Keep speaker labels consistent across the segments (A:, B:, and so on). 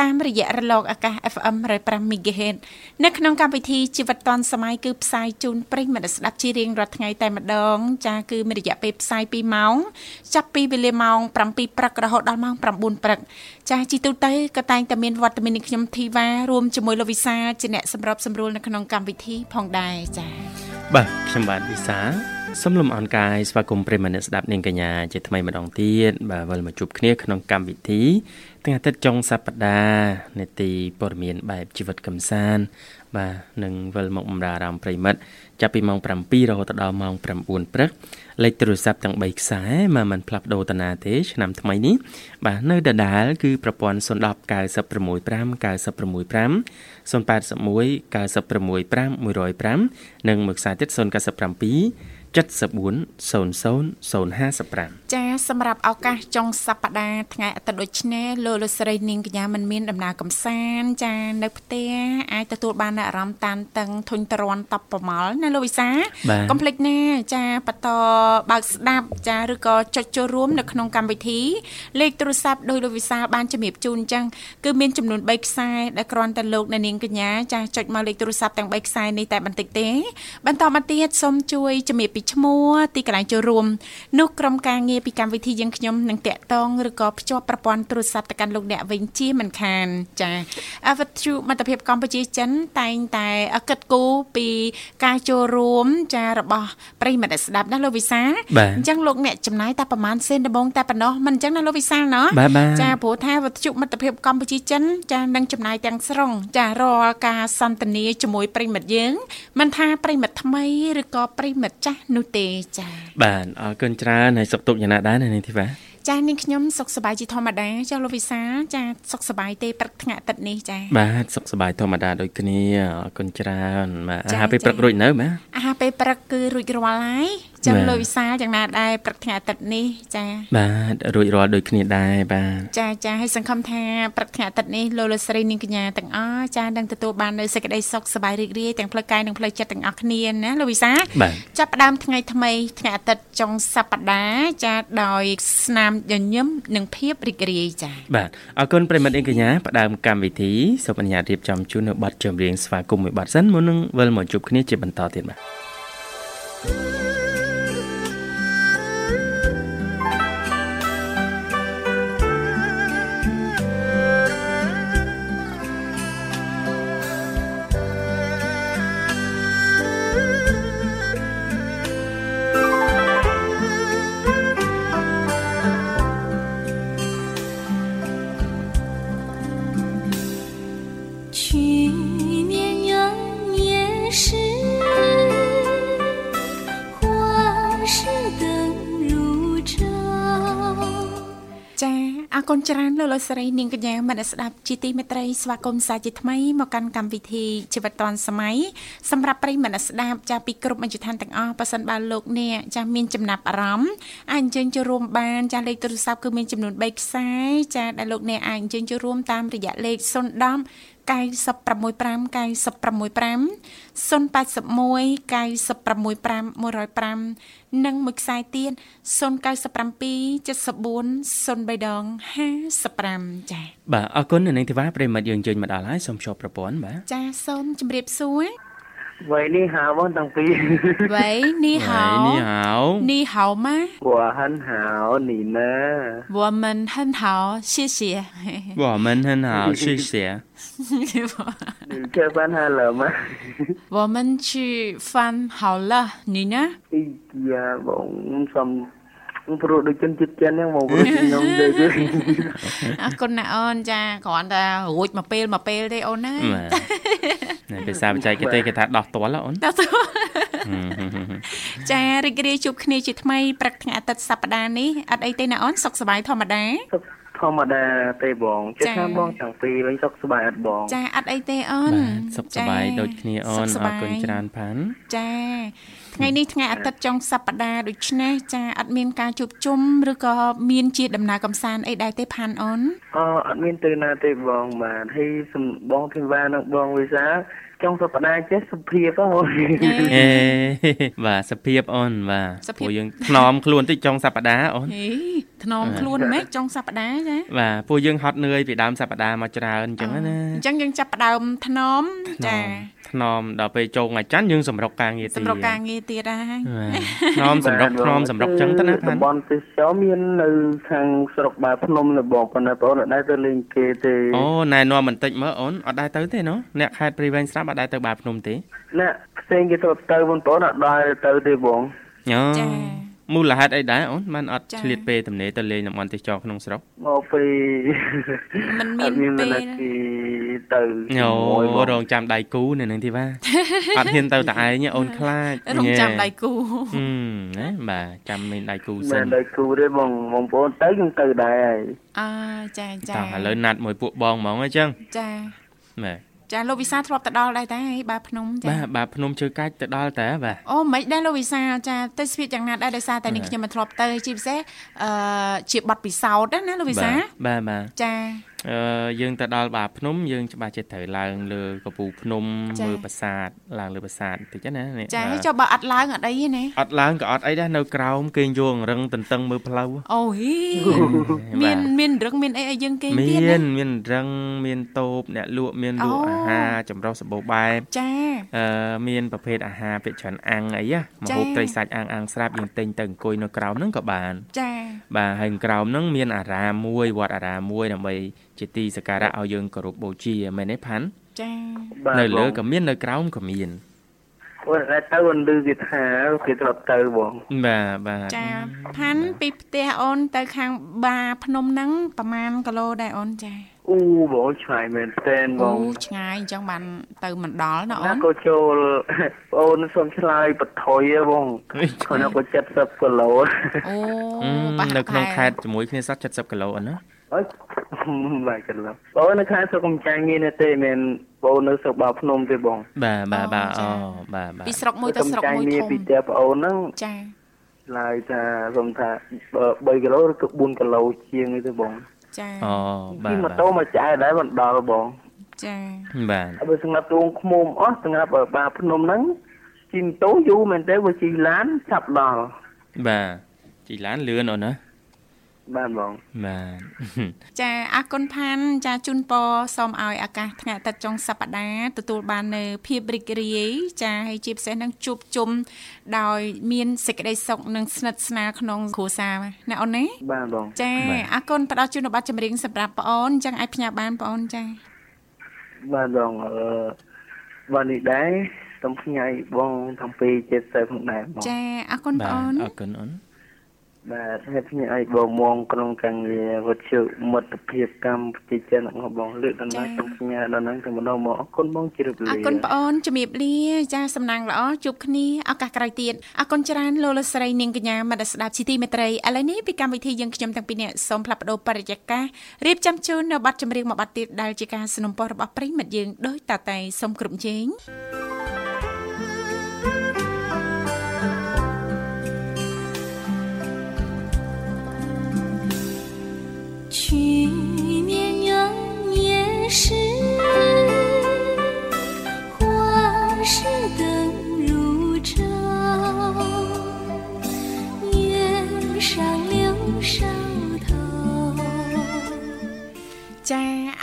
A: តាមរយៈរលកអាកាស FM 105 MHz នៅក្នុងកម្មវិធីជីវិតឌွန်សម័យគឺផ្សាយជូនប្រិយមិត្តស្ដាប់ជារៀងរាល់ថ្ងៃតែម្ដង ចាគឺមានរយៈពេលផ្សាយ2ម៉ោងចាប់ពីវេលាម៉ោង7ព្រឹករហូតដល់ម៉ោង9ព្រឹកចាជីទូទៅក៏តែងតែមានវត្តមាននេះខ្ញុំធីវ៉ារួមជាមួយលោកវិសាជាអ្នកសម្របសម្រួលនៅក្នុងកម្មវិធីផងដែរចា
B: បាទខ្ញុំបាទវិសា សូមលំអរកាយស្វាគមន៍ប្រិមមអ្នកស្ដាប់នាងកញ្ញាជាថ្មីម្ដងទៀតបាទវិលមកជួបគ្នាក្នុងកម្មវិធីថ្ងៃអាទិត្យចុងសប្តាហ៍នេតិព័ត៌មានបែបជីវិតកំសាន្តបាទនឹងវិលមកបម្រើអារម្មណ៍ប្រិមិត្តចាប់ពីម៉ោង7រហូតដល់ម៉ោង9ព្រឹកលេខទូរស័ព្ទទាំង3ខ្សែមកមិនផ្លាស់ប្ដូរតាណាទេឆ្នាំថ្មីនេះបាទនៅដដែលគឺប្រព័ន្ធ010 965 965 081 965 105និងមួយខ្សែទៀត097 7400055
A: ចាសម្រាប់ឱកាសចុងសប្តាហ៍ថ្ងៃអាទិត្យដូចនេះលោកលោកស្រីនាងកញ្ញាមិនមានដំណើរកំសាន្តចានៅផ្ទះអាចទទួលបានអារម្មណ៍តានតឹងធុញទ្រាន់តបប្រមល់ណាលោកវិសាកុំភ្លេចណាចាបន្តបើកស្ដាប់ចាឬក៏ចុចចូលរួមនៅក្នុងកម្មវិធីលេខទូរស័ព្ទដោយលោកវិសាបានជំរាបជូនអញ្ចឹងគឺមានចំនួន3ខ្សែដែលគ្រាន់តែលោកអ្នកនាងកញ្ញាចាចុចមកលេខទូរស័ព្ទទាំង3ខ្សែនេះតែបន្តិចទេបន្តមកទៀតសូមជួយជំរាបពីឈ្មោះទីកន្លែងចូលរួមនោះក្រុមការងារពីកម្មវិធីយើងខ្ញុំនឹងតាក់ទងឬក៏ភ្ជាប់ប្រព័ន្ធទូរស័ព្ទទៅកាន់លោកអ្នកវិញជាមិនខានចាអវត្ថុមិត្តភាពកម្ពុជាចិនតែងតែគិតគូរពីការចូលរួមចារបស់ប្រិមិត្តស្ដាប់ណាលោកវិសាអញ្ចឹងលោកអ្នកចំណាយតែប្រហែលសេនដំបងតែប៉ុណ្ណោះមិនអញ្ចឹងណាលោកវិសាណោះចាព្រោះថាវត្ថុមិត្តភាពកម្ពុជាចិនចានឹងចំណាយទាំងស្រុងចារាល់ការសន្ទនាជាមួយប្រិមិត្តយើងមិនថាប្រិមិត្តថ្មីឬក៏ប្រិមិត្តចាស់នោះទេចា៎
B: បាទអរគុណច្រើនហើយសុខទុក្ខយ៉ាងណាដែរនាងធីវ៉ា
A: ចានាងខ្ញុំសុខសប្បាយជាធម្មតាចាលោកវិសាចាសុខសប្បាយទេព្រឹកថ្ងៃអាទិត្យនេះចា
B: បាទសុខសប្បាយធម្មតាដូចគ្នាអរគុណច្រើនបាទអាហារពេលព្រឹករួចនៅបាទ
A: អាហារពេលព្រឹកគឺរួចរាល់ហើយ ចឹងលោកវិសាយ៉ាងណាដែរព្រឹកថ្ងៃអាទិត្យនេះចា
B: បាទរួចរាល់ដូចគ្នាដែរបាទ
A: ចាចាហើយសង្ឃឹមថាព្រឹកថ្ងៃអាទិត្យនេះលោកលោកស្រីនាងកញ្ញាទាំងអស់ចានឹងទទួលបាននូវសេចក្តីសុខសប្បាយរីករាយទាំងផ្លូវកាយនិងផ្លូវចិត្តទាំងអស់គ្នាណាលោកវិសាចាប់ផ្ដើមថ្ងៃថ្មីថ្ងៃអាទិត្យចុងសប្តាហ៍ចាដោយស្នាមញញឹមនិងភាពរីករាយចា
B: បាទអរគុណប្រិមិត្តនាងកញ្ញាផ្ដើមកម្មវិធីសូមអនុញ្ញាតរៀបចំជូននៅប័ណ្ណចម្រៀងស្វាគមន៍មួយប័ណ្ណសិនមុននឹងវិលមកជួបគ្នាជាបន្តទៀតបាទ
A: ណច្រើនលោកលោកស្រីនាងកញ្ញាមនស្ដាប់ជាទីមេត្រីស្វាគមន៍សាជាថ្មីមកកាន់កម្មវិធីជីវិតឌွန်សម័យសម្រាប់ប្រិយមិត្តស្ដាប់ចាពីគ្រប់មជ្ឈដ្ឋានទាំងអស់ប៉ះសិនបើលោកអ្នកចាមានចំណាប់អារម្មណ៍អាចអញ្ជើញចូលរួមបានចាលេខទូរស័ព្ទគឺមានចំនួន3ខ្សែចាដែលលោកអ្នកអាចអញ្ជើញចូលរួមតាមរយៈលេខ010 965 965 081 965 105និងមួយខ្សែទៀត097 74 03ដង55ចា៎
B: បាទអរគុណនៅនឹងធីវ៉ាប្រិមិត្តយើងជើញមកដល់ហើយសូមជួបប្រព័ន្ធបាទ
A: ចា៎សូមជម្រាបសួរ
C: 喂，你好，汪东飞。
A: 喂，你好。
B: 你好。
A: 你好吗？
C: 我很好，你呢？
A: 我们很好，谢谢。
B: 我们很好，谢谢。
C: 你吃饭好了吗？
A: 我们吃饭好了，你呢？
C: 哎呀，我。 ព្រោះដូចជនជាតិចិនហ្នឹងមកព្រោះខ្ញុំទៅទេ
A: អរគុណណាអូនចាគ្រាន់តែរួចមកពេលមកពេលទេអូនណា
B: បាទនេះភាសាបច្ចេកទេសគេថាដោះទាល់ហ៎អូន
A: ដល់ទៅចារីករាយជួបគ្នាជាថ្មីព្រឹកថ្ងៃអាទិត្យសប្តាហ៍នេះអត់អីទេណាអូនសុខសប្បាយធម្មតា
C: សុខ ធម្មតាទេបងជិះ
A: ចា៎
C: ថាបងតាំងពីរវិញសុខសប្បាយអត់បង
A: ចាអត់អីទេអូន
B: បាទសុខសប្បាយដូចគ្នាអូន
A: សុខស
B: អ
A: ប្របាយ
B: គុណច្រើនផាន់
A: ចាថ្ងៃនេះថ្ងៃអាទិត្យចុងសប្តាហ៍ដូច្នេះចាអត់មានការជួបជុំឬក៏មានជាដំណើរកំសាន្តអីដែរទេផានអូន
C: អអត់មានទៅណាទេបងបាទហើយសំបងធីវ៉ានិងបងវិសា ចុងសប្តាហ៍ចេះសុភាពហ៎
B: អេបាទសភាពអូនបាទ
A: សភាព
B: ពួកយើងថ្នមខ្លួនតិចចុងសប្តាហ៍អូន
A: ហេធ្នមខ្លួនម៉េចចុងសប្តាហ៍ចា
B: បាទពួកយើងហត់នឿយពីដើមសប្តាហ៍មកច្រើនអញ្ចឹងណា
A: អញ្ចឹងយើងចាប់ផ្ដើមធ្នមចា
B: ថ្នមដល់ពេលចូលថ្ងៃច័ន្ទយើងសម្រុកការងារទៀត
A: សម្រាប់ការងារទៀតហើយ
B: បាទថ្នមសម្រុកថ្នមសម្រុកអញ្ចឹងទៅណាផា
C: តំ
B: ន់
C: បន់ទេសចរមាននៅខាងស្រុកបាភ្នំនៅបងប៉ុន្តែបងអត់ដែរទៅលេងគេទេ
B: អូណែនាំបន្តិចមើលអូនអត់ដែរទៅទេណូអ្នកខេត្តព្រៃវែងស្រាប់អត់ដែរទៅបាភ្នំទេ
C: ណាផ្សេងគេទៅទៅបងប្អូនអត់ដែរទៅទេបង
B: ញ៉ូ
A: ចា
B: មូលហេតុអីដែរអូនបានអត់
A: ចា៎
B: ឆ្លៀតពេលទំនេរទៅលេងតំបន់ទេសចរក្នុងស្រុក
C: មកពី
A: มันមាន
C: អត់មាន
A: ពេ
C: ម
A: ល
C: នទីទៅ
B: ញ៉ូ
C: ជាមួយបង
B: រងចាំដៃគូនៅនឹងទីវ៉ាអត់ហ៊ានទៅតែឯងទេអូនខ្លាច
A: រងចាំដៃគូ
B: ហឹមណាបាទចាំមានដៃគូសិ
C: មិននដល់គូទេបងបងប្អូនទៅខ្ញុំទៅដែរហើយ
A: អើចាចា
B: តោះឥឡូវណាត់មួយពួកបងហ្មងអញ្ចឹង
A: ចា
B: បាទ
A: ចាលោកវិសាធ្លាប់ទៅដល់ដែរតែបាទភ្នំចា
B: បាទបាទភ្នំជើកាច់ទៅដល់តើបាទ
A: អូមិនដែរលោកវិសាចាទៅស្វៀតយ៉ាងណាដែរដោយសារតែនេះខ្ញុំមិនធ្លាប់ទៅជាពិសេសអឺជាប័ណ្ណពិសោធន៍ណាលោកវិសា
B: បាទបាទ
A: ចា
B: អឺយើងទៅដល់បាភ្នំយើងច្បាស់ចិត្តត្រូវឡើងលើកំពូលភ្នំ
A: ចា៎
B: មើលប្រាសាទឡើងលើប្រាសាទបន្តិចណានេះ
A: ចា
B: បាទ
A: ចុះបើអត់ឡើងអត់អីទេណា
B: អត់ឡើងក៏អត់អីដែរនៅក្រោមគេងយងរឹងតន្ទឹងមើលផ្លូវ
A: អូហីមានមានរឹងមានអីឲ្យយើងគេង
B: មា
A: ទៀតណា
B: នមានរឹងមានតូបអ្នកលក់មានលក់
A: អូ
B: អាហារចម្រុះសម្បូរបែប
A: ចា
B: អឺមានប្រភេទអាហារភាគច្រើនអាំងអីណាម
A: ចា៎
B: ហូបត្រីសាច់អាំងអាំងស្រាប់យើងទិញទៅអង្គុយនៅក្រោមហ្នឹងក៏បាន
A: ចា
B: បាទហើយក្រោមហ្នឹងមានអារាមមួយវត្តអារាមមួយដើម្បី ជាទីសក្ការៈឲ្យយើងគោរពបូជាមែនទេផាន់
A: ចា
C: បាទ
B: នៅលើ
C: បង
B: ក៏មាននៅក្រោមក៏មាន
C: អូនតែទៅមិនឮគេថាគេធ្លាប់ទៅបង
B: បាទបាទ
A: ចាផាន់ពីផ្ទះអូនទៅខាងបាភ្នំហ្នឹងប្រហែលគីឡូដែរអូនចា
C: អូបងឆ្ងាយមែនតើប
A: អូ
C: ង
A: ឆ្ងាយអញ្ចឹងបានទៅមិនដល់ណាអូ
C: ណា
A: ន
C: ក៏ចូលបងអូនសុំឆ្លើយបថុយហ៎បង
B: អុយ
C: គាត់នៅក៏70គីឡូ
A: អូ
B: អឺ
A: ប្រហែល
B: នៅក្នុងខេត្តជាមួយគ្នាសោះ70គីឡូអូនណា
C: អើយបាទគីឡូបងអូននៅខាងស្រុកកំចាញ់មានទេមែនបងអូននៅស្រុកបាភ្នំទេបង
B: បាទបាទបាទ
A: ចា៎
B: អូបាទបាទ
A: ពីស្រុកមួយទៅស្រុកមួយ
C: កំចាញ់មាន
A: ធំ
C: ពីផ្ទះបងអូនហ្នឹង
A: ចា
C: ឆ្លើយថាសុំថា3គីឡូឬក៏4គីឡូជាងនេះទេបង
A: ចា
B: អូបា
C: ជិះ
B: ទ
C: ម៉ូតូមកចាយដែរមិនដល់បង
A: ចា
B: បាទ
C: ហើយបើសម្រាប់ទ្រង់ឃ្មុំអស់សម្រាប់បាភ្នំហ្នឹងជិះម៉ូតូយូរមែនទេបើជិះឡានឆាប់ដល់
B: បាទជីឡានលឿនអូនណា
C: បាទបង
B: បាទ
A: ចាអរគុណផាន់ចាជូនពរសូមឲ្យឱកាសថ្ងៃអាទិត្យចុងសប្តាហ៍ទទួលបាននៅភាពរីករាយចាហើយជាពិសេសនឹងជួបជុំដោយមានសេចក្តីសុខនិងស្និទ្ធស្នាលក្នុងគ្រួសារណាអូនណា
C: បាទបង
A: ចាអរគុណផ្ដល់ជូនប័ណ្ណចម្រៀងសម្រាប់បងអូនចឹងអាចផ្ញើបានបងអូនចា
C: បាទបងអឺបាទនេះដែរសូមផ្ញើបងទាំងពីរចិត្តទៅផងដែរបង
A: ចាអរគុណបង
B: បាទ
A: អូន
B: អរគុណអូន
C: បាទហើយផ្ញើឲ្យបងមកក្នុងការងារវត្ថុមិត្តភាពកម្ពុជាចិនរបស់បងលើកដល់ណាសូមផ្ញើដល់ហ្នឹងទៅម្ដងមកអរគុណបងជ្រាបលា
A: អរគុណបងអូនជំរាបលាចាសំណាងល្អជួបគ្នាឱកាសក្រោយទៀតអរគុណច្រើនលោកលោកស្រីនាងកញ្ញាមត្តស្ដាប់ជីទីមេត្រីឥឡូវនេះពីកម្មវិធីយើងខ្ញុំទាំងពីរនាក់សូមផ្លាប់បដោបរិយាកាសរៀបចំជូននៅប័ណ្ណចម្រៀងមួយប័ណ្ណទៀតដែលជាការสนับสนุนរបស់ប្រិយមិត្តយើងដោយតតែសូមគ្រប់ជេង
D: 去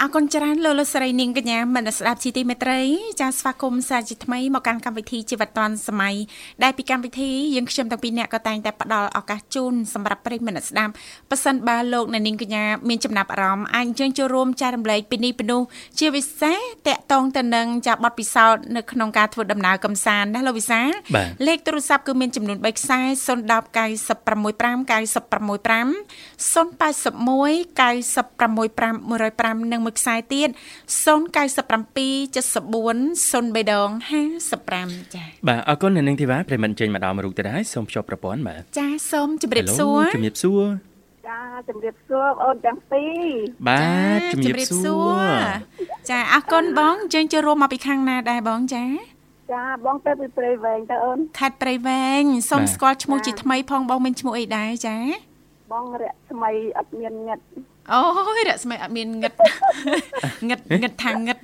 A: អរគុណគុណច្រើនលោកលោកស្រីនាងកញ្ញាមនស្ដាប់ជីទីមេត្រីចាសស្វាគមន៍សាជាថ្មីមកកាន់កម្មវិធីជីវិតឌွန်សម័យដែលពីកម្មវិធីយើងខ្ញុំទាំងពីរអ្នកក៏តែងតែផ្ដល់ឱកាសជូនសម្រាប់ប្រិយមិត្តស្ដាប់ប៉ះសិនបើលោកអ្នកនាងកញ្ញាមានចំណាប់អារម្មណ៍អាចអញ្ជើញចូលរួមចែករំលែកពីនេះពីនោះជាពិសេសតកតងទៅនឹងចាប័ណ្ណពិសោធន៍នៅក្នុងការធ្វើដំណើរកំសាន្តណាលោកវិសាលេខទូរស័ព្ទគឺមានចំនួន3ខ្សែ010 965 965 081 965 105និងមួយខ្សែទៀត097 74 03ដង55ចា៎
B: បាទអរគុណអ្នកនាងធីវ៉ាប្រិមត្តចេញមកដល់រូបទៅហើយសូមភ្ជាប់ប្រព័ន្ធបាទ
A: ចា៎សូមជម្រាបសួរ
B: ជម្រាបសួរ
E: ចាជំរាបសួរអូនទាំងពីរ
B: បាទជំរាបសួរ
A: ចាអរគុណបងជើញចូលរួមមកពីខាងណាដែរបងចា
E: ចាបងទៅពីព្រៃវែងទៅអូន
A: ខេត្តព្រៃវែងសូមស្គាល់ឈ្មោះជាថ្មីផងបងមានឈ្មោះអីដែរចា
E: បងរកថ្មីអត់មានងឹត
A: អូយរស្មីអត់មានងឹតងឹតងឹតថាងឹត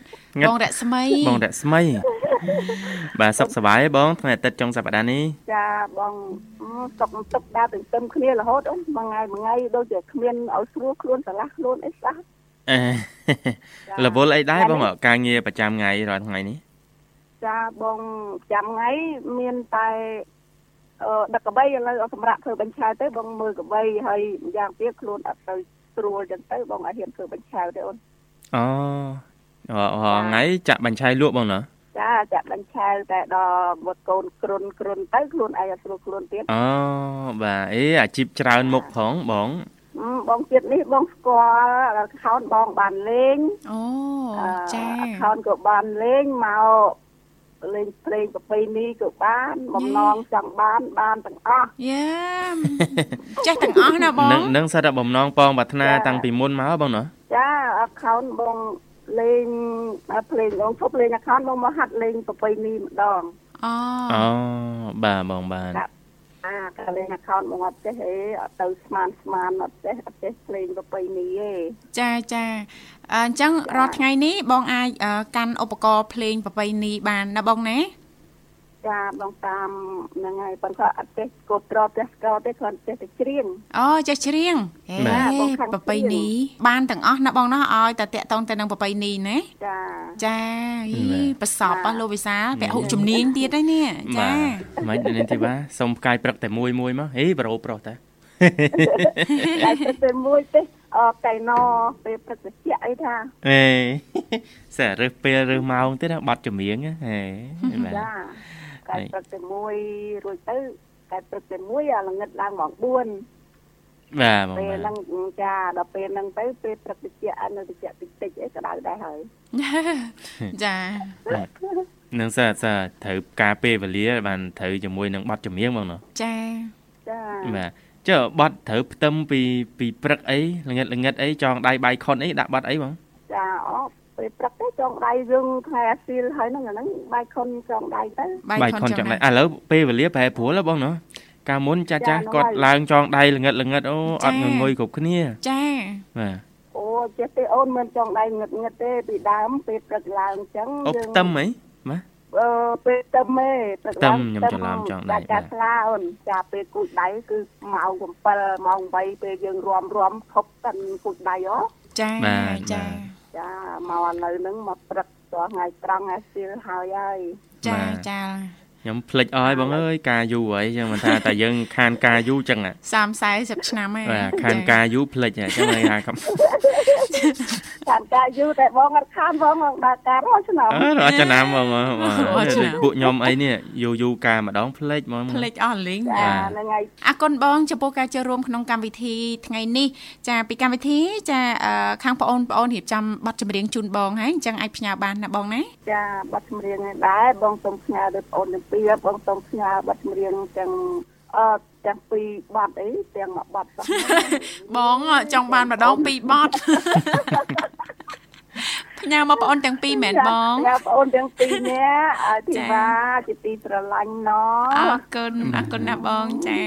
A: បងរស្មី
B: បងរស្មីបាទសុខសប្បាយទេបងថ្ងៃអាទិត្យចុងសប្តាហ៍នេះ
E: ចាបងសុខទឹកដើរទន្ទឹមគ្នារហូតអូនមួយថ្ងៃមួយថ្ងៃដូចជាគ្មានឲ្យស្រួលខ្លួនស្រឡះខ្លួនអីស្អាត
B: អឺរវល់អីដែរបងការងារប្រចាំថ្ងៃរាល់ថ្ងៃនេះ
E: ចាបងចាំថ្ងៃមានតែដឹកកបីឥឡូវសម្រាប់ធ្វើបញ្ឆៅទៅបងមើលកបីហើយយ៉ាងទៀតខ្លួនអត់ទៅ ស្រួលចឹងទៅបងអាចហ៊ានធ្វើបញ្ឆៅទេអូន
B: អូអថ្ងៃចាក់បញ្ឆៅលក់បងណា
E: ចាចាក់បញ្ឆៅតែដល់មកកូនគ្រុនគ្រុនទៅខ្លួនឯងអត់ស្រួលខ្លួនទៀត
B: អូបាទអេអាជីពច្រើនមុខផងបង
E: បងទៀតនេះបងស្គាល់ខោនបងបានលេង
A: អូចា
E: ខោនក៏បានលេងមក លេងភ្លេងប្រពៃណីក៏បានបំណងចង់បានបានទាំងអស់
A: យ៉ាចេះទាំងអស់ណាបង
B: នឹងនឹងសិតតែបំណងប៉ងប្រាថ្នាតាំងពីមុនមកបងណា
E: ចាអខោនបងលេងភ្លេងបងឈប់លេងអខោនបងមកហាត់លេងប្រពៃណីម្ដង
A: អូ
B: អូបាទបងបាទ
E: អាកាលេង account មកអត់ចេះទេអត់ទៅស្មានស្មានអត់ចេះអត់ចេះភ្លេងប្រពៃណីទេ
A: ចាចា អញ្ចឹងរាល់ថ្ងៃនេះបងអាចកាន់ឧបករណ៍ភ្លេងប្រពៃណីបានណាបងណា
E: ចាបងតាមហ្នឹងហើយប៉ុន្តែអត់ចេះកូតត្រចេះស្កោទេគ្រាន់ចេះតែច្រៀង
A: អូចេះច្រៀងហេប្រពៃណីបានទាំងអស់ណាបងណោះឲ្យតែតាក់តងទៅនឹងប្រពៃណីណា
E: ចា
A: ចាយីប្រសពលោកវិសាលពាក់ហុកជំនាញទៀតហើយនេះចា
B: មិននេះទីបាសុំផ្កាយព្រឹកតែមួយមួយមកហេប្រូប្រុសតា
E: តែតែមួយទេអ កៃណពេលព្រឹកតិចអីថា
B: អេសែរើសពេលរើសម៉ោងទៀតបាត់ចម្រៀងហេ
E: ចាកែព្រឹកតែមួយរួចទៅកែព្រឹកតែមួយអាល្ងិតឡើងម៉ោង4
B: បាទ
E: បងពេលហ្នឹងចាដល់ពេលហ្នឹងទៅពេលព្រឹកតិចអនៅតិចតិចតិចអីក្តៅដែរហើយ
A: ចា
B: នឹងសើសើត្រូវការពេលវេលាបានត្រូវជាមួយនឹងប័ណ្ណចម្រៀងបងណោះ
A: ចា
E: ចា
B: បាទ ចុះប័ណ្ណត្រូវផ្ទឹមពីពីព្រឹកអីល្ងិតល្ងិតអីចងដៃបាយខុនអីដាក់ប័ណ្ណអីបង
E: ចាអូពេលព្រឹកទៅចងដៃយើងថ្ងៃអាស៊ីលហើយហ្នឹងអាហ្នឹងបាយខុនចងដៃទៅ
B: បាយខុនចងដៃឥឡូវពេលវេលាប្រែប្រួលបងណាកាលមុនចាស់ចាស់គាត់ឡើងចងដៃល្ងិតល្ងិតអូអត់ងងុយគ្រប់គ្នា
A: ចា
B: បាទ
E: អូចេះទេអូនមិនចងដៃងឹតងឹតទេពីដើមពេលព្រឹកឡើងអញ្ចឹង
B: យើងអូផ្ទឹមហីបាទ
E: អឺពេលទឹមទេ
B: ព្រឹកឡើងខ្ញុំច្រឡំចងដៃ
E: ចាខ្លាអូនចាពេលគូចដៃគឺម៉ោង7ម៉ោង8ពេលយើងរំរំខົບតាន់គូចដៃអូ
A: ចាចា
E: ចាមកឥឡូវហ្នឹងមកព្រឹកតោះថ្ងៃត្រង់ហើយស្ទៀលហើយហើយ
A: ចាចា
B: ខ្ញុំភ្លេចអស់ហើយបងអើយការយូរហើយចឹងមិនថាតែយើងខានការយូរចឹង
A: 30 40ឆ្នាំហើយ
B: បាទខានការយូរភ្លេចចឹងហើយថា
E: ខានការយូរតែបងអត់ខានបងដល់ការរាល់ឆ្នាំ
B: អឺរាល់ឆ្នាំបងពួកខ្ញុំអីនេះយូរយូរការម្ដងភ្លេចហ្មង
A: ភ្លេចអស់លីង
E: ចាហ្នឹងហើយ
A: អរគុណបងចំពោះការចូលរួមក្នុងកម្មវិធីថ្ងៃនេះចាពីកម្មវិធីចាខាងបងអូនបងអូនរៀបចំប័ណ្ណចម្រៀងជូនបងហើយអញ្ចឹងអាចផ្ញើបានណាបងណា
E: ចាប័ណ្ណចម្រៀងដែរបងសូមផ្ញើដល់បងអូនពីបងសូមផ្ញើប័ណ្ណចម្រៀងទាំងអឺ ទាំងពីរប័ណ្ណអីទាំងមួយប័ណ្ណ
A: បងចង់បានម្ដងពីរប័ណ្ណផ្ញើមកបងអូនទាំងពីរមែនបង
E: ផ្ញើបងអូនទាំងពីរនាក់ធីវ៉ាជាទីស្រឡាញ់ណ
A: អរគុណអរគុណណាបងចា